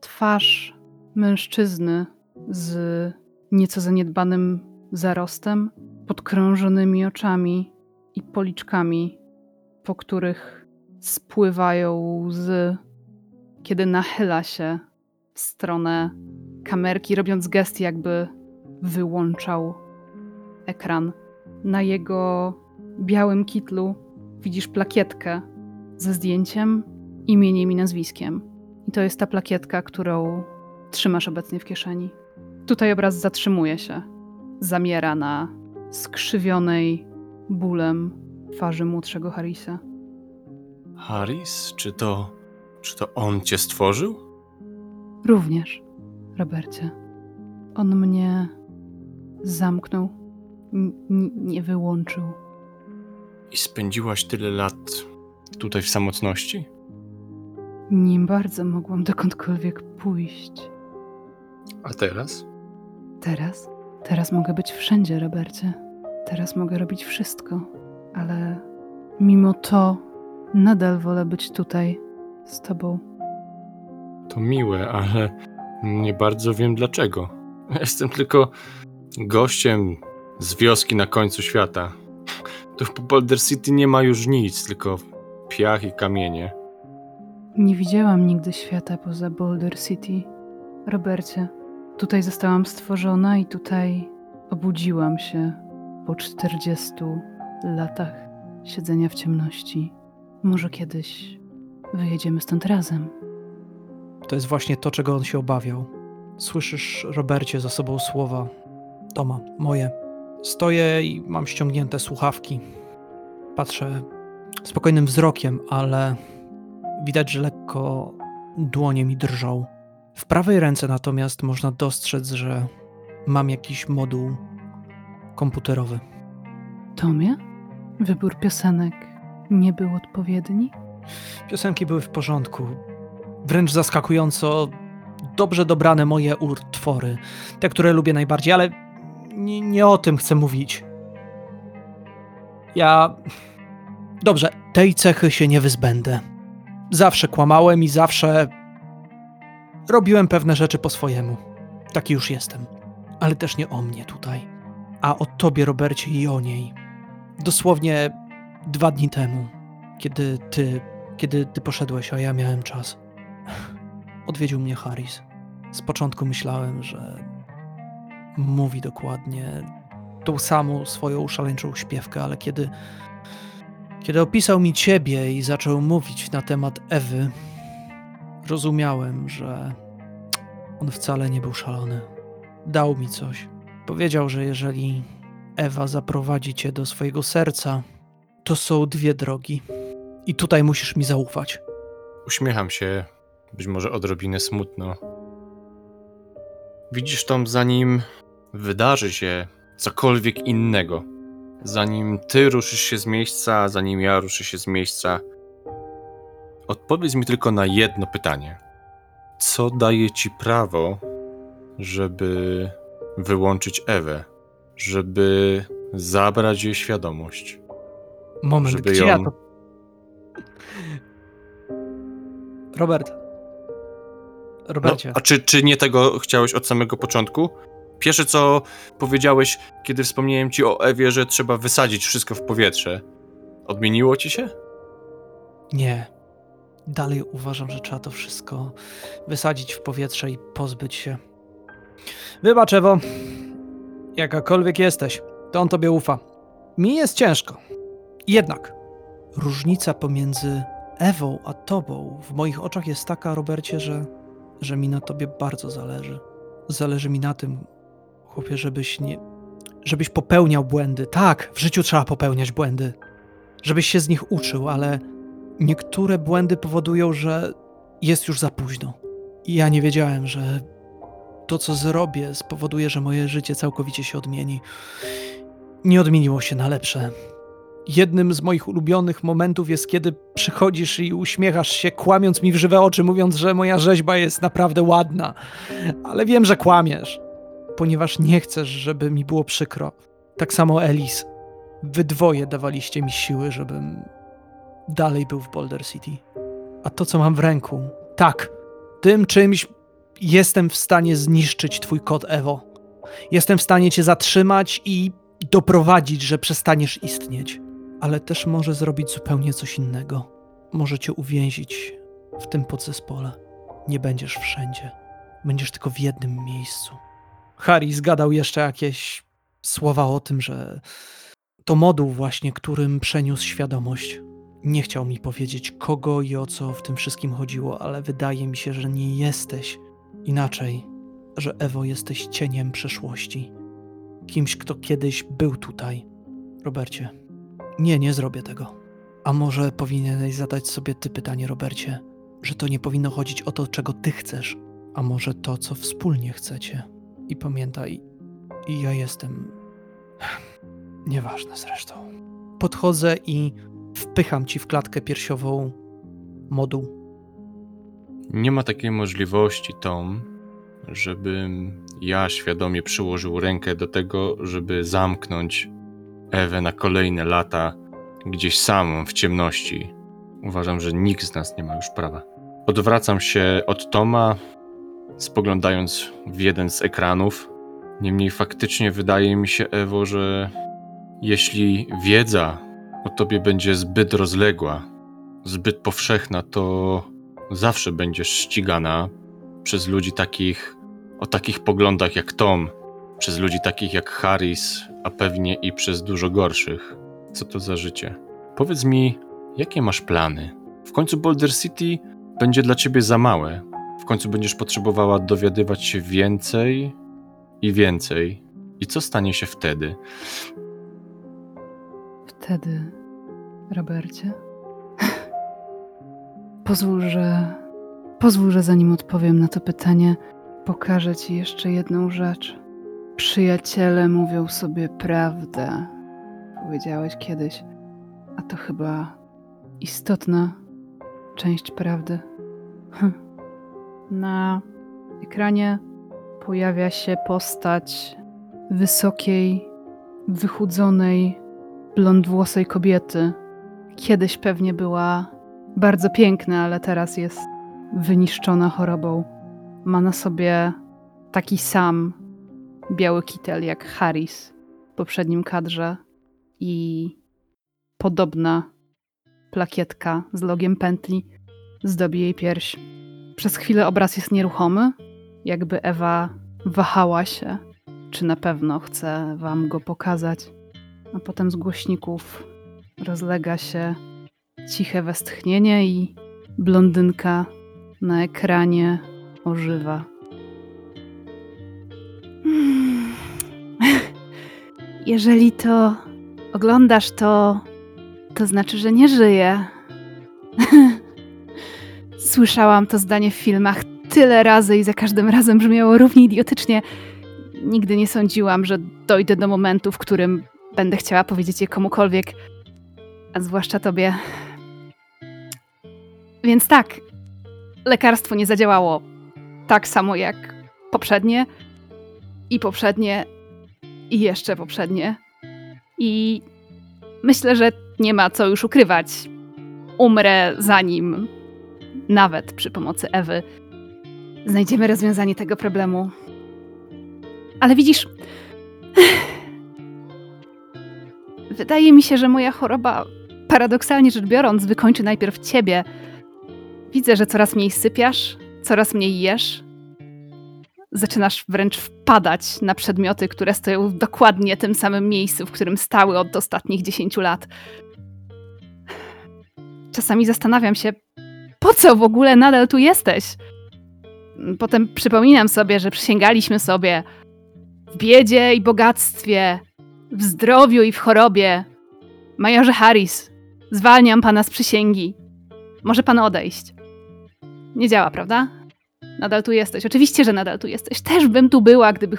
twarz mężczyzny z nieco zaniedbanym zarostem, podkrążonymi oczami i policzkami, po których spływają łzy, kiedy nachyla się w stronę kamerki, robiąc gest, jakby wyłączał ekran. Na jego białym kitlu widzisz plakietkę ze zdjęciem, imieniem i nazwiskiem. I to jest ta plakietka, którą trzymasz obecnie w kieszeni. Tutaj obraz zatrzymuje się. Zamiera na skrzywionej bólem twarzy młodszego Harrisa. Harris? Czy to. Czy to on cię stworzył? Również, Robercie. On mnie zamknął, n- nie wyłączył. I spędziłaś tyle lat tutaj w samotności? Nim bardzo mogłam dokądkolwiek pójść. A teraz? Teraz? Teraz mogę być wszędzie, Robercie. Teraz mogę robić wszystko, ale mimo to nadal wolę być tutaj z tobą. To miłe, ale nie bardzo wiem dlaczego. <laughs> Jestem tylko gościem z wioski na końcu świata. Tu w Boulder City nie ma już nic, tylko piach i kamienie. Nie widziałam nigdy świata poza Boulder City. Robercie, tutaj zostałam stworzona i tutaj Obudziłam się po 40 latach siedzenia w ciemności. Może kiedyś wyjedziemy stąd razem. To jest właśnie to, czego on się obawiał. Słyszysz, Robercie, za sobą słowa Toma, moje. Stoję i mam ściągnięte słuchawki. Patrzę spokojnym wzrokiem, ale widać, że lekko dłonie mi drżą. W prawej ręce natomiast można dostrzec, że mam jakiś moduł komputerowy. Tomie, wybór piosenek nie był odpowiedni? Piosenki były w porządku. Wręcz zaskakująco dobrze dobrane moje utwory. Te, które lubię najbardziej, ale nie, nie o tym chcę mówić. Ja. Dobrze, tej cechy się nie wyzbędę. Zawsze kłamałem i zawsze robiłem pewne rzeczy po swojemu. Taki już jestem. Ale też nie o mnie tutaj, a o tobie, Robercie, i o niej. Dosłownie dwa dni temu, kiedy ty, kiedy ty poszedłeś, a ja miałem czas. <sighs> Odwiedził mnie Harris. Z początku myślałem, że mówi dokładnie tą samą swoją szaleńczą śpiewkę, ale kiedy, kiedy opisał mi ciebie i zaczął mówić na temat Ewy, rozumiałem, że on wcale nie był szalony. Dał mi coś. Powiedział, że jeżeli Ewa zaprowadzi cię do swojego serca, to są dwie drogi. I tutaj musisz mi zaufać. Uśmiecham się, być może odrobinę smutno. Widzisz, Tom, zanim wydarzy się cokolwiek innego, zanim ty ruszysz się z miejsca, zanim ja ruszę się z miejsca, odpowiedz mi tylko na jedno pytanie. Co daje ci prawo, żeby wyłączyć Ewę, żeby zabrać jej świadomość? Moment, Żeby gdzie ja ją- to... Robert. No, Robercie. a czy, czy nie tego chciałeś od samego początku? Pierwsze co powiedziałeś, kiedy wspomniałem ci o Ewie, że trzeba wysadzić wszystko w powietrze. Odmieniło ci się? Nie. Dalej uważam, że trzeba to wszystko wysadzić w powietrze i pozbyć się. Wybacz, Ewo. Jakakolwiek jesteś, to on tobie ufa. Mi jest ciężko. Jednak różnica pomiędzy Ewą a tobą w moich oczach jest taka, Robercie, że, że mi na tobie bardzo zależy. Zależy mi na tym, chłopie, żebyś nie. żebyś popełniał błędy. Tak, w życiu trzeba popełniać błędy. Żebyś się z nich uczył, ale niektóre błędy powodują, że jest już za późno. I ja nie wiedziałem, że to, co zrobię, spowoduje, że moje życie całkowicie się odmieni. Nie odmieniło się na lepsze. Jednym z moich ulubionych momentów jest, kiedy przychodzisz i uśmiechasz się, kłamiąc mi w żywe oczy, mówiąc, że moja rzeźba jest naprawdę ładna. Ale wiem, że kłamiesz, ponieważ nie chcesz, żeby mi było przykro. Tak samo Elis. Wy dwoje dawaliście mi siły, żebym dalej był w Boulder City. A to, co mam w ręku, tak, tym czymś jestem w stanie zniszczyć twój kod Ewo. Jestem w stanie cię zatrzymać i doprowadzić, że przestaniesz istnieć. Ale też może zrobić zupełnie coś innego. Może cię uwięzić w tym podzespole. Nie będziesz wszędzie. Będziesz tylko w jednym miejscu. Harry zgadał jeszcze jakieś słowa o tym, że to moduł właśnie, którym przeniósł świadomość. Nie chciał mi powiedzieć, kogo i o co w tym wszystkim chodziło, ale wydaje mi się, że nie jesteś inaczej, że Ewo jesteś cieniem przeszłości. Kimś, kto kiedyś był tutaj. Robercie, nie, nie zrobię tego. A może powinieneś zadać sobie ty pytanie, Robercie, że to nie powinno chodzić o to, czego ty chcesz, a może to, co wspólnie chcecie. I pamiętaj, i ja jestem. Nieważne zresztą. Podchodzę i wpycham ci w klatkę piersiową moduł. Nie ma takiej możliwości, Tom, żebym ja świadomie przyłożył rękę do tego, żeby zamknąć Ewę na kolejne lata gdzieś samą w ciemności. Uważam, że nikt z nas nie ma już prawa. Odwracam się od Toma, spoglądając w jeden z ekranów. Niemniej faktycznie wydaje mi się, Ewo, że jeśli wiedza o tobie będzie zbyt rozległa, zbyt powszechna, to zawsze będziesz ścigana przez ludzi takich, o takich poglądach jak Tom, Przez ludzi takich jak Harris, a pewnie i przez dużo gorszych. Co to za życie? Powiedz mi, jakie masz plany? W końcu Boulder City będzie dla ciebie za małe. W końcu będziesz potrzebowała dowiadywać się więcej i więcej. I co stanie się wtedy? Wtedy, Robercie. <laughs> Pozwól, że. Pozwól, że zanim odpowiem na to pytanie, pokażę ci jeszcze jedną rzecz. Przyjaciele mówią sobie prawdę. Powiedziałeś kiedyś, a to chyba istotna część prawdy. Hm. Na ekranie pojawia się postać wysokiej, wychudzonej, blondwłosej kobiety. Kiedyś pewnie była bardzo piękna, ale teraz jest wyniszczona chorobą. Ma na sobie taki sam biały kitel jak Harris w poprzednim kadrze i podobna plakietka z logiem pętli zdobi jej pierś. Przez chwilę obraz jest nieruchomy, jakby Ewa wahała się, czy na pewno chce wam go pokazać. A potem z głośników rozlega się ciche westchnienie i blondynka na ekranie ożywa. <laughs> Jeżeli to oglądasz, to to znaczy, że nie żyje. <laughs> Słyszałam to zdanie w filmach tyle razy i za każdym razem brzmiało równie idiotycznie. Nigdy nie sądziłam, że dojdę do momentu, w którym będę chciała powiedzieć je komukolwiek, a zwłaszcza tobie. Więc tak, lekarstwo nie zadziałało tak samo jak poprzednie, i poprzednie, i jeszcze poprzednie. I myślę, że nie ma co już ukrywać. Umrę zanim, nawet przy pomocy Ewy, znajdziemy rozwiązanie tego problemu. Ale widzisz, wydaje mi się, że moja choroba, paradoksalnie rzecz biorąc, wykończy najpierw ciebie. Widzę, że coraz mniej sypiasz, coraz mniej jesz. Zaczynasz wręcz wpadać na przedmioty, które stoją w dokładnie tym samym miejscu, w którym stały od ostatnich 10 lat. Czasami zastanawiam się, po co w ogóle nadal tu jesteś? Potem przypominam sobie, że przysięgaliśmy sobie w biedzie i bogactwie, w zdrowiu i w chorobie. Majorze Harris, zwalniam pana z przysięgi. Może pan odejść. Nie działa, prawda? Nadal tu jesteś. Oczywiście, że nadal tu jesteś. Też bym tu była, gdyby,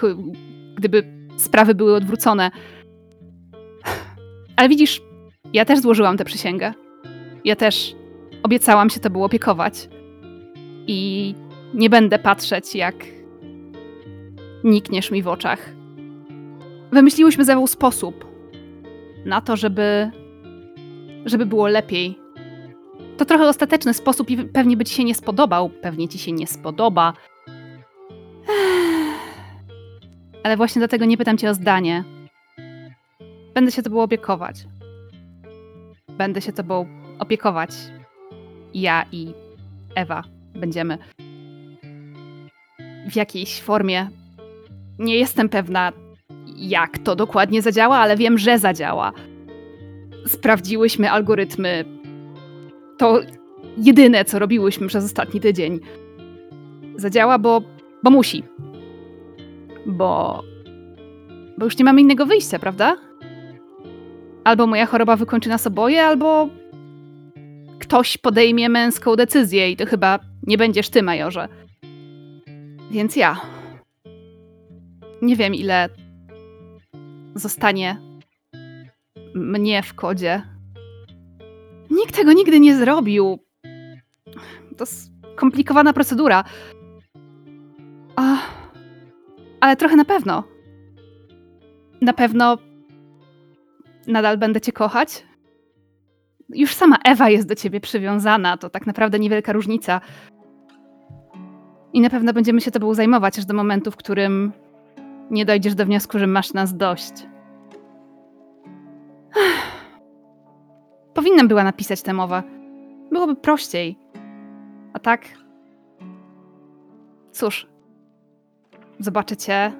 gdyby sprawy były odwrócone. Ale widzisz, ja też złożyłam tę przysięgę. Ja też obiecałam się tobą opiekować. I nie będę patrzeć, jak nikniesz mi w oczach. Wymyśliłyśmy ze mną sposób na to, żeby, żeby było lepiej. To trochę ostateczny sposób i pewnie by ci się nie spodobał. Pewnie ci się nie spodoba. Ale właśnie dlatego nie pytam cię o zdanie. Będę się tobą opiekować. Będę się tobą opiekować. Ja i Ewa będziemy w jakiejś formie. Nie jestem pewna, jak to dokładnie zadziała, ale wiem, że zadziała. Sprawdziłyśmy algorytmy. To jedyne, co robiłyśmy przez ostatni tydzień. Zadziała, bo, bo musi. Bo. Bo już nie mamy innego wyjścia, prawda? Albo moja choroba wykończy nas oboje, albo ktoś podejmie męską decyzję i to chyba nie będziesz ty, majorze. Więc ja. Nie wiem, ile zostanie mnie w kodzie. Nikt tego nigdy nie zrobił. To skomplikowana procedura. A, ale trochę na pewno. Na pewno nadal będę cię kochać. Już sama Ewa jest do ciebie przywiązana, to tak naprawdę niewielka różnica. I na pewno będziemy się tobą zajmować aż do momentu, w którym nie dojdziesz do wniosku, że masz nas dość. <sighs> Powinnam była napisać tę mowę. Byłoby prościej. A tak. Cóż. Zobaczę cię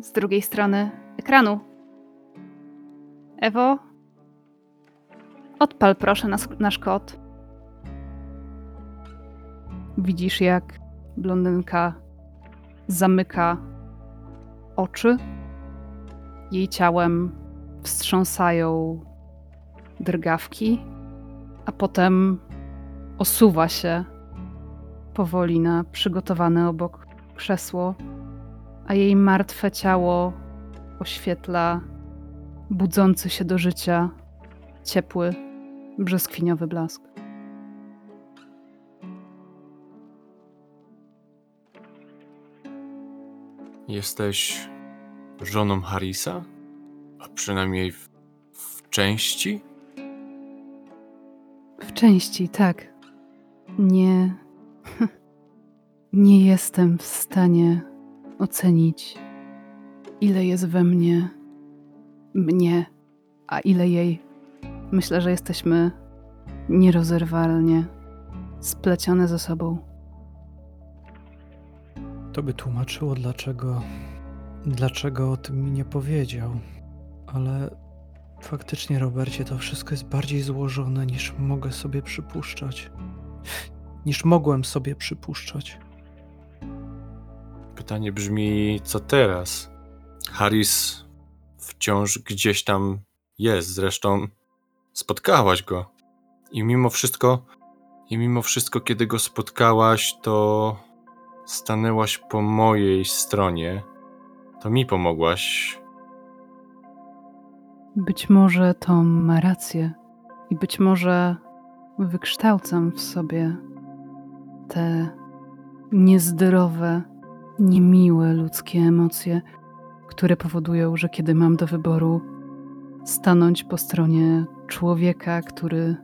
z drugiej strony ekranu. Ewo, odpal proszę nas, nasz kod. Widzisz, jak blondynka zamyka oczy. Jej ciałem wstrząsają drgawki, a potem osuwa się powoli na przygotowane obok krzesło, a jej martwe ciało oświetla budzący się do życia ciepły, brzoskwiniowy blask. Jesteś żoną Harisa? A przynajmniej w, w części? W części, tak. Nie. <laughs> Nie jestem w stanie ocenić, ile jest we mnie mnie, a ile jej. Myślę, że jesteśmy nierozerwalnie splecione ze sobą. To by tłumaczyło, dlaczego, dlaczego o tym mi nie powiedział. Ale faktycznie, Robercie, to wszystko jest bardziej złożone niż mogę sobie przypuszczać. Niż mogłem sobie przypuszczać. Pytanie brzmi, co teraz? Harris wciąż gdzieś tam jest, zresztą spotkałaś go. I mimo wszystko, i mimo wszystko, kiedy go spotkałaś, to stanęłaś po mojej stronie. To mi pomogłaś. Być może Tom ma rację i być może wykształcam w sobie te niezdrowe, niemiłe ludzkie emocje, które powodują, że kiedy mam do wyboru stanąć po stronie człowieka, który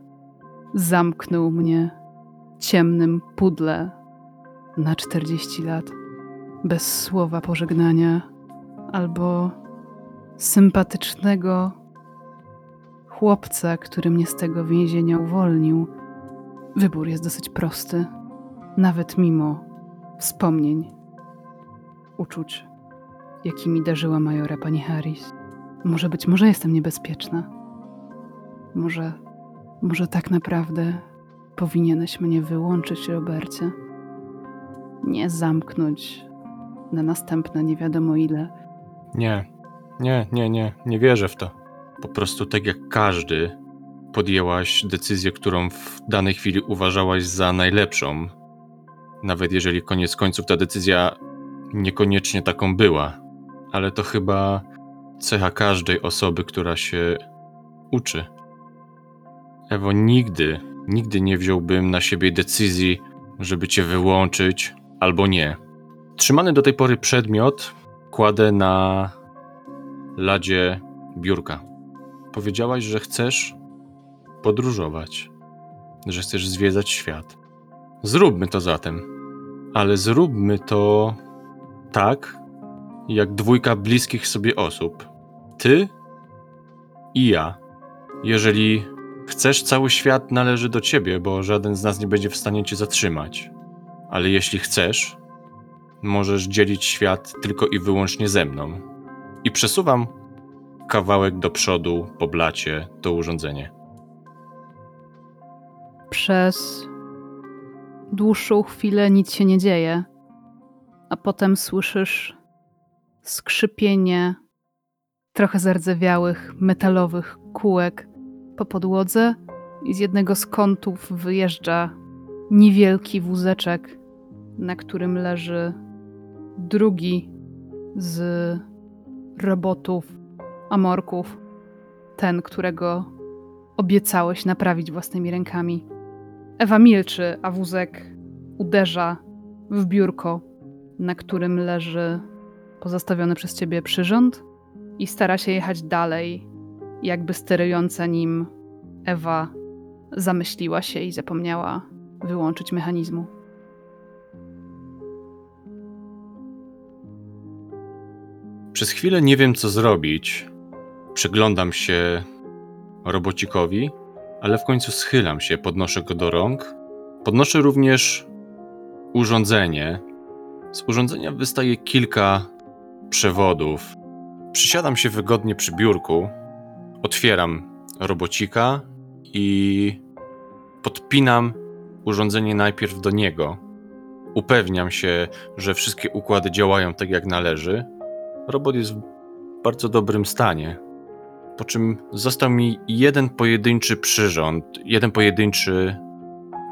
zamknął mnie w ciemnym pudle na 40 lat, bez słowa pożegnania, albo sympatycznego chłopca, który mnie z tego więzienia uwolnił. Wybór jest dosyć prosty, nawet mimo wspomnień, uczuć, jakimi darzyła majora pani Harris. Może być, może jestem niebezpieczna. Może, może tak naprawdę powinieneś mnie wyłączyć, Robercie. Nie zamknąć na następne nie wiadomo ile. Nie, nie, nie, nie, nie wierzę w to. Po prostu tak jak każdy, podjęłaś decyzję, którą w danej chwili uważałaś za najlepszą. Nawet jeżeli koniec końców ta decyzja niekoniecznie taką była. Ale to chyba cecha każdej osoby, która się uczy. Ewo, nigdy, nigdy nie wziąłbym na siebie decyzji, żeby cię wyłączyć albo nie. Trzymany do tej pory przedmiot kładę na ladzie biurka. Powiedziałaś, że chcesz podróżować, że chcesz zwiedzać świat. Zróbmy to zatem, ale zróbmy to tak, jak dwójka bliskich sobie osób. Ty i ja. Jeżeli chcesz, cały świat należy do ciebie, bo żaden z nas nie będzie w stanie cię zatrzymać. Ale jeśli chcesz, możesz dzielić świat tylko i wyłącznie ze mną. I przesuwam kawałek do przodu po blacie to urządzenie. Przez dłuższą chwilę nic się nie dzieje, a potem słyszysz skrzypienie trochę zardzewiałych, metalowych kółek po podłodze i z jednego z kątów wyjeżdża niewielki wózeczek, na którym leży drugi z robotów, amorków, ten, którego obiecałeś naprawić własnymi rękami. Ewa milczy, a wózek uderza w biurko, na którym leży pozostawiony przez ciebie przyrząd i stara się jechać dalej, jakby sterująca nim Ewa zamyśliła się i zapomniała wyłączyć mechanizmu. Przez chwilę nie wiem, co zrobić. Przyglądam się robocikowi, ale w końcu schylam się, podnoszę go do rąk. Podnoszę również urządzenie. Z urządzenia wystaje kilka przewodów. Przysiadam się wygodnie przy biurku, otwieram robocika i podpinam urządzenie najpierw do niego. Upewniam się, że wszystkie układy działają tak jak należy. Robot jest w bardzo dobrym stanie. Po czym został mi jeden pojedynczy przyrząd, jeden pojedynczy.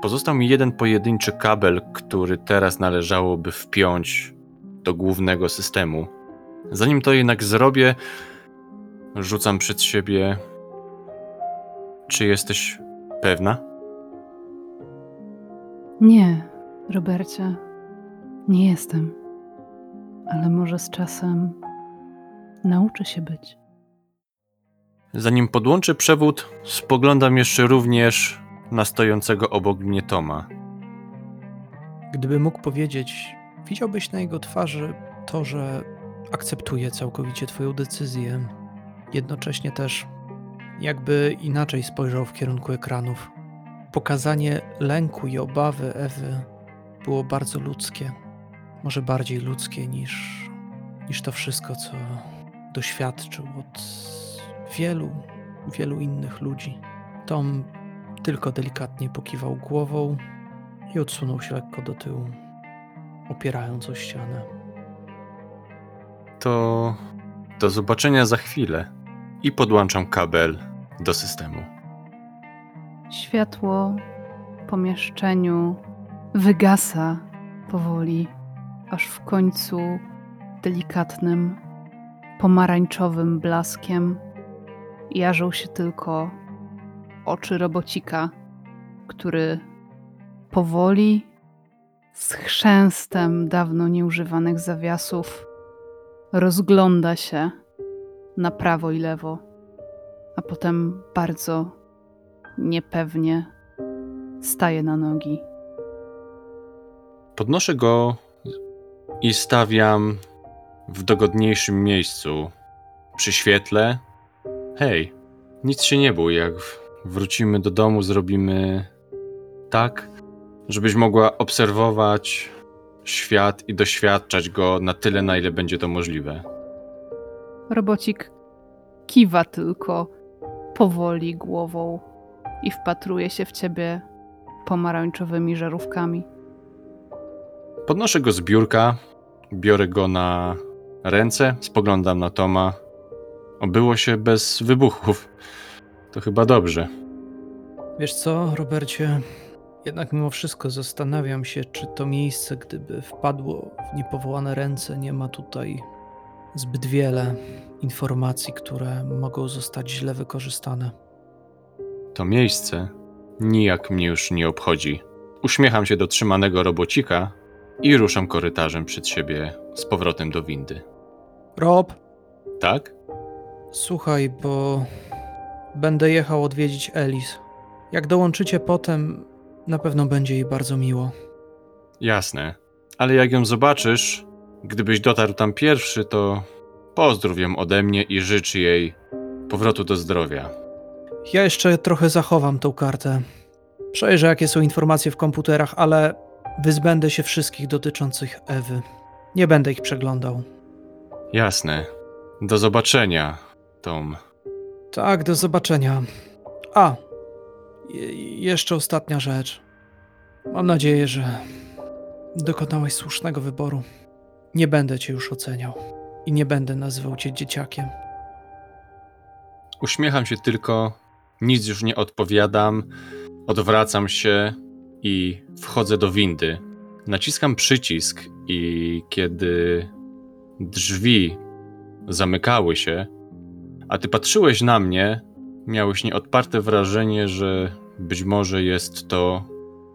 Pozostał mi jeden pojedynczy kabel, który teraz należałoby wpiąć do głównego systemu. Zanim to jednak zrobię, rzucam przed siebie. Czy jesteś pewna? Nie, Robercie, nie jestem. Ale może z czasem nauczę się być. Zanim podłączę przewód, spoglądam jeszcze również na stojącego obok mnie Toma. Gdyby mógł powiedzieć, widziałbyś na jego twarzy to, że akceptuje całkowicie Twoją decyzję. Jednocześnie też, jakby inaczej spojrzał w kierunku ekranów. Pokazanie lęku i obawy Ewy było bardzo ludzkie. Może bardziej ludzkie niż, niż to wszystko, co doświadczył od wielu, wielu innych ludzi. Tom tylko delikatnie pokiwał głową i odsunął się lekko do tyłu, opierając o ścianę. To do zobaczenia za chwilę i podłączam kabel do systemu. Światło w pomieszczeniu wygasa powoli, aż w końcu delikatnym, pomarańczowym blaskiem jarzą się tylko oczy robocika, który powoli, z chrzęstem dawno nieużywanych zawiasów, rozgląda się na prawo i lewo, a potem bardzo niepewnie staje na nogi. Podnoszę go i stawiam w dogodniejszym miejscu. Przy świetle. Hej, nic się nie bój. Jak wrócimy do domu, zrobimy tak, żebyś mogła obserwować świat i doświadczać go na tyle, na ile będzie to możliwe. Robocik kiwa tylko powoli głową i wpatruje się w ciebie pomarańczowymi żarówkami. Podnoszę go z biurka, biorę go na ręce, spoglądam na Toma. Obyło się bez wybuchów. To chyba dobrze. Wiesz co, Robercie? Jednak mimo wszystko zastanawiam się, czy to miejsce, gdyby wpadło w niepowołane ręce, nie ma tutaj zbyt wiele informacji, które mogą zostać źle wykorzystane. To miejsce nijak mnie już nie obchodzi. Uśmiecham się do trzymanego robocika i ruszam korytarzem przed siebie z powrotem do windy. Rob, Tak? słuchaj, bo będę jechał odwiedzić Elis. Jak dołączycie potem, na pewno będzie jej bardzo miło. Jasne. Ale jak ją zobaczysz, gdybyś dotarł tam pierwszy, to pozdrów ją ode mnie i życz jej powrotu do zdrowia. Ja jeszcze trochę zachowam tą kartę. Przejrzę, jakie są informacje w komputerach, ale wyzbędę się wszystkich dotyczących Ewy. Nie będę ich przeglądał. Jasne. Do zobaczenia, Tom. Tak, do zobaczenia. A, je- jeszcze ostatnia rzecz. Mam nadzieję, że dokonałeś słusznego wyboru. Nie będę cię już oceniał i nie będę nazywał cię dzieciakiem. Uśmiecham się tylko, nic już nie odpowiadam, odwracam się i wchodzę do windy. Naciskam przycisk i kiedy drzwi zamykały się, a ty patrzyłeś na mnie, miałeś nieodparte wrażenie, że być może jest to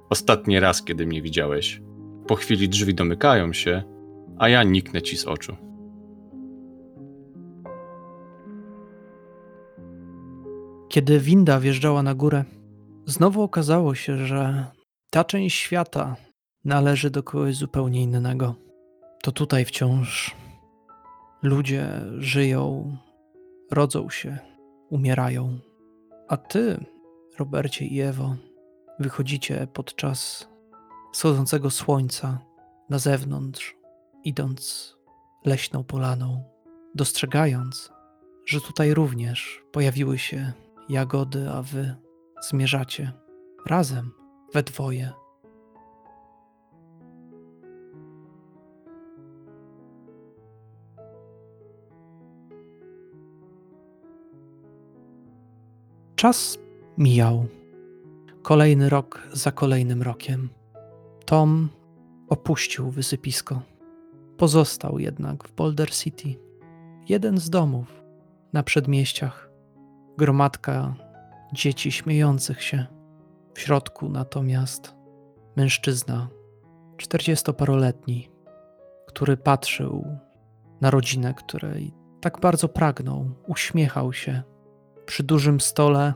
ostatni raz, kiedy mnie widziałeś. Po chwili drzwi domykają się, a ja niknę ci z oczu. Kiedy winda wjeżdżała na górę, znowu okazało się, że ta część świata należy do kogoś zupełnie innego. To tutaj wciąż ludzie żyją, rodzą się, umierają. A ty, Robercie i Ewo, wychodzicie podczas wschodzącego słońca na zewnątrz, idąc leśną polaną, dostrzegając, że tutaj również pojawiły się jagody, a wy zmierzacie razem we dwoje. Czas mijał. Kolejny rok za kolejnym rokiem. Tom opuścił wysypisko. Pozostał jednak w Boulder City. Jeden z domów na przedmieściach. Gromadka dzieci śmiejących się. W środku natomiast mężczyzna, czterdziestoparoletni, który patrzył na rodzinę, której tak bardzo pragnął, uśmiechał się. Przy dużym stole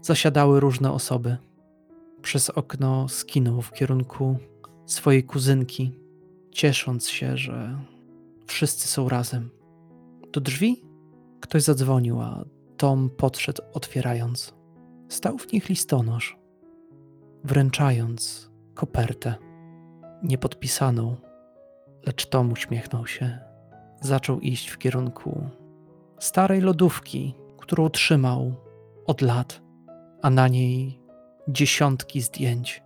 zasiadały różne osoby. Przez okno skinął w kierunku swojej kuzynki, ciesząc się, że wszyscy są razem. Do drzwi ktoś zadzwonił, a Tom podszedł, otwierając. Stał w nich listonosz, wręczając kopertę, niepodpisaną, lecz Tom uśmiechnął się. Zaczął iść w kierunku starej lodówki, którą trzymał od lat, a na niej dziesiątki zdjęć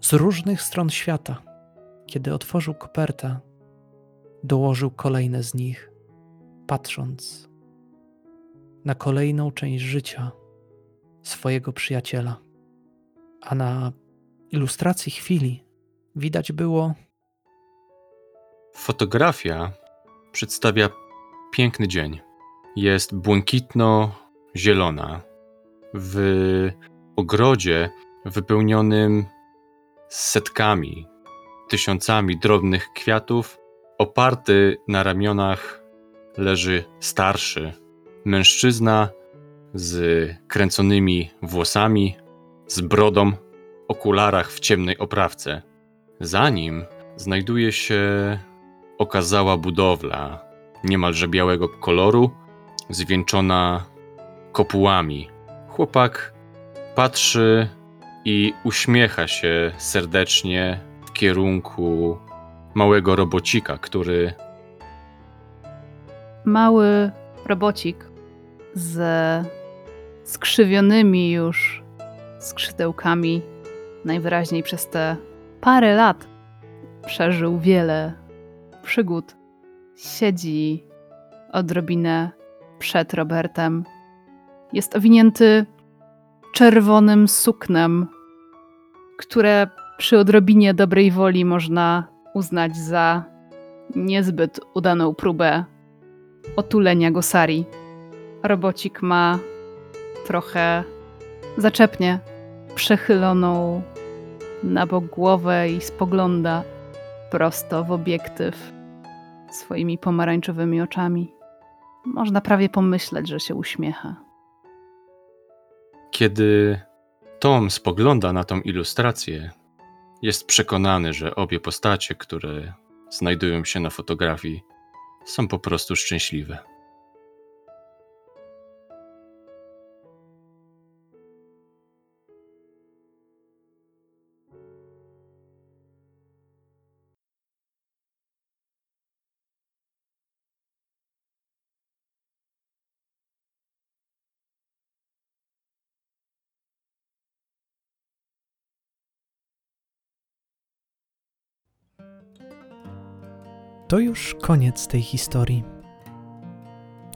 z różnych stron świata. Kiedy otworzył kopertę, dołożył kolejne z nich, patrząc na kolejną część życia swojego przyjaciela. A na ilustracji chwili widać było. Fotografia przedstawia piękny dzień. Jest błękitno-zielona. W ogrodzie wypełnionym setkami, tysiącami drobnych kwiatów, oparty na ramionach leży starszy mężczyzna z kręconymi włosami, z brodą, okularach w ciemnej oprawce. Za nim znajduje się okazała budowla, niemalże białego koloru, zwieńczona kopułami. Chłopak patrzy i uśmiecha się serdecznie w kierunku małego robocika, który. Mały robocik ze skrzywionymi już skrzydełkami, najwyraźniej przez te parę lat przeżył wiele przygód. Siedzi odrobinę przed Robertem. Jest owinięty czerwonym suknem, które przy odrobinie dobrej woli można uznać za niezbyt udaną próbę otulenia go Sari. Robocik ma trochę zaczepnie przechyloną na bok głowę i spogląda prosto w obiektyw swoimi pomarańczowymi oczami. Można prawie pomyśleć, że się uśmiecha. Kiedy Tom spogląda na tą ilustrację, jest przekonany, że obie postacie, które znajdują się na fotografii, są po prostu szczęśliwe. To już koniec tej historii.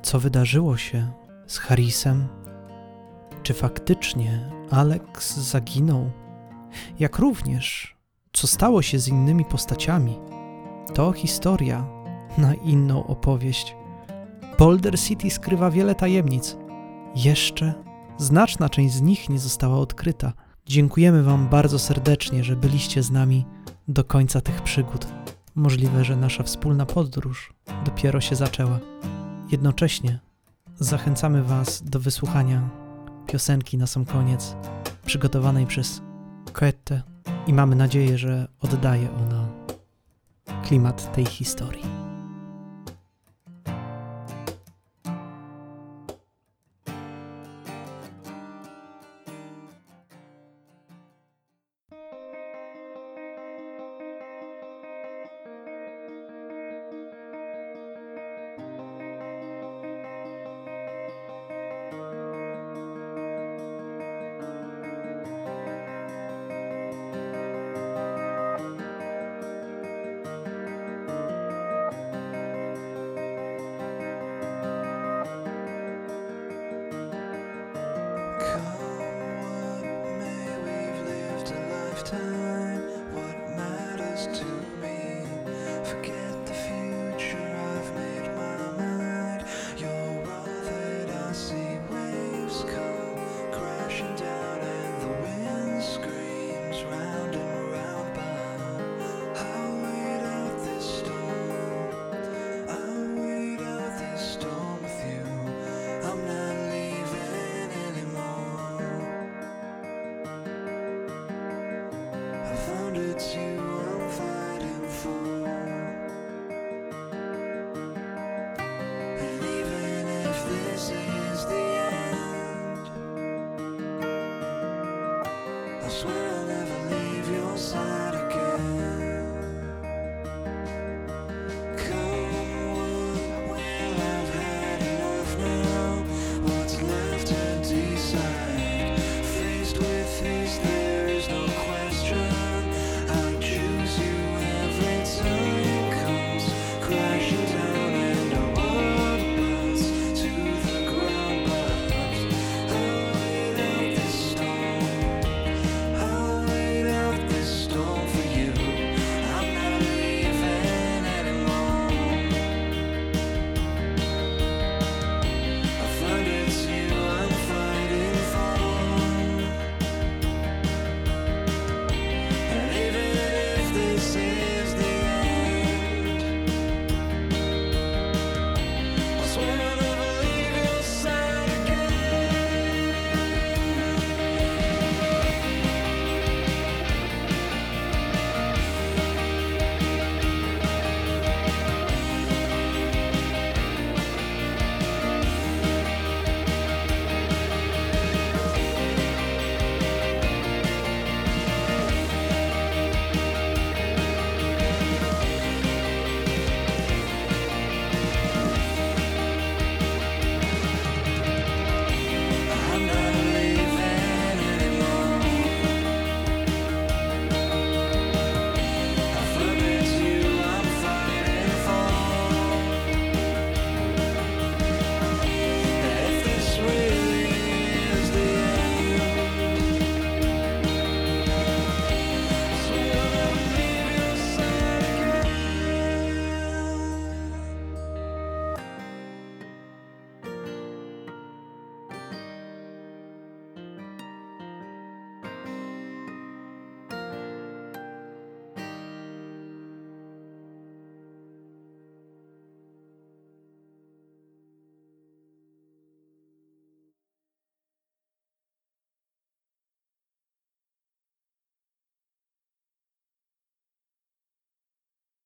Co wydarzyło się z Harrisem? Czy faktycznie Alex zaginął? Jak również, co stało się z innymi postaciami? To historia na inną opowieść. Boulder City skrywa wiele tajemnic. Jeszcze znaczna część z nich nie została odkryta. Dziękujemy Wam bardzo serdecznie, że byliście z nami do końca tych przygód. Możliwe, że nasza wspólna podróż dopiero się zaczęła. Jednocześnie zachęcamy Was do wysłuchania piosenki na sam koniec, przygotowanej przez Koetę i mamy nadzieję, że oddaje ona klimat tej historii.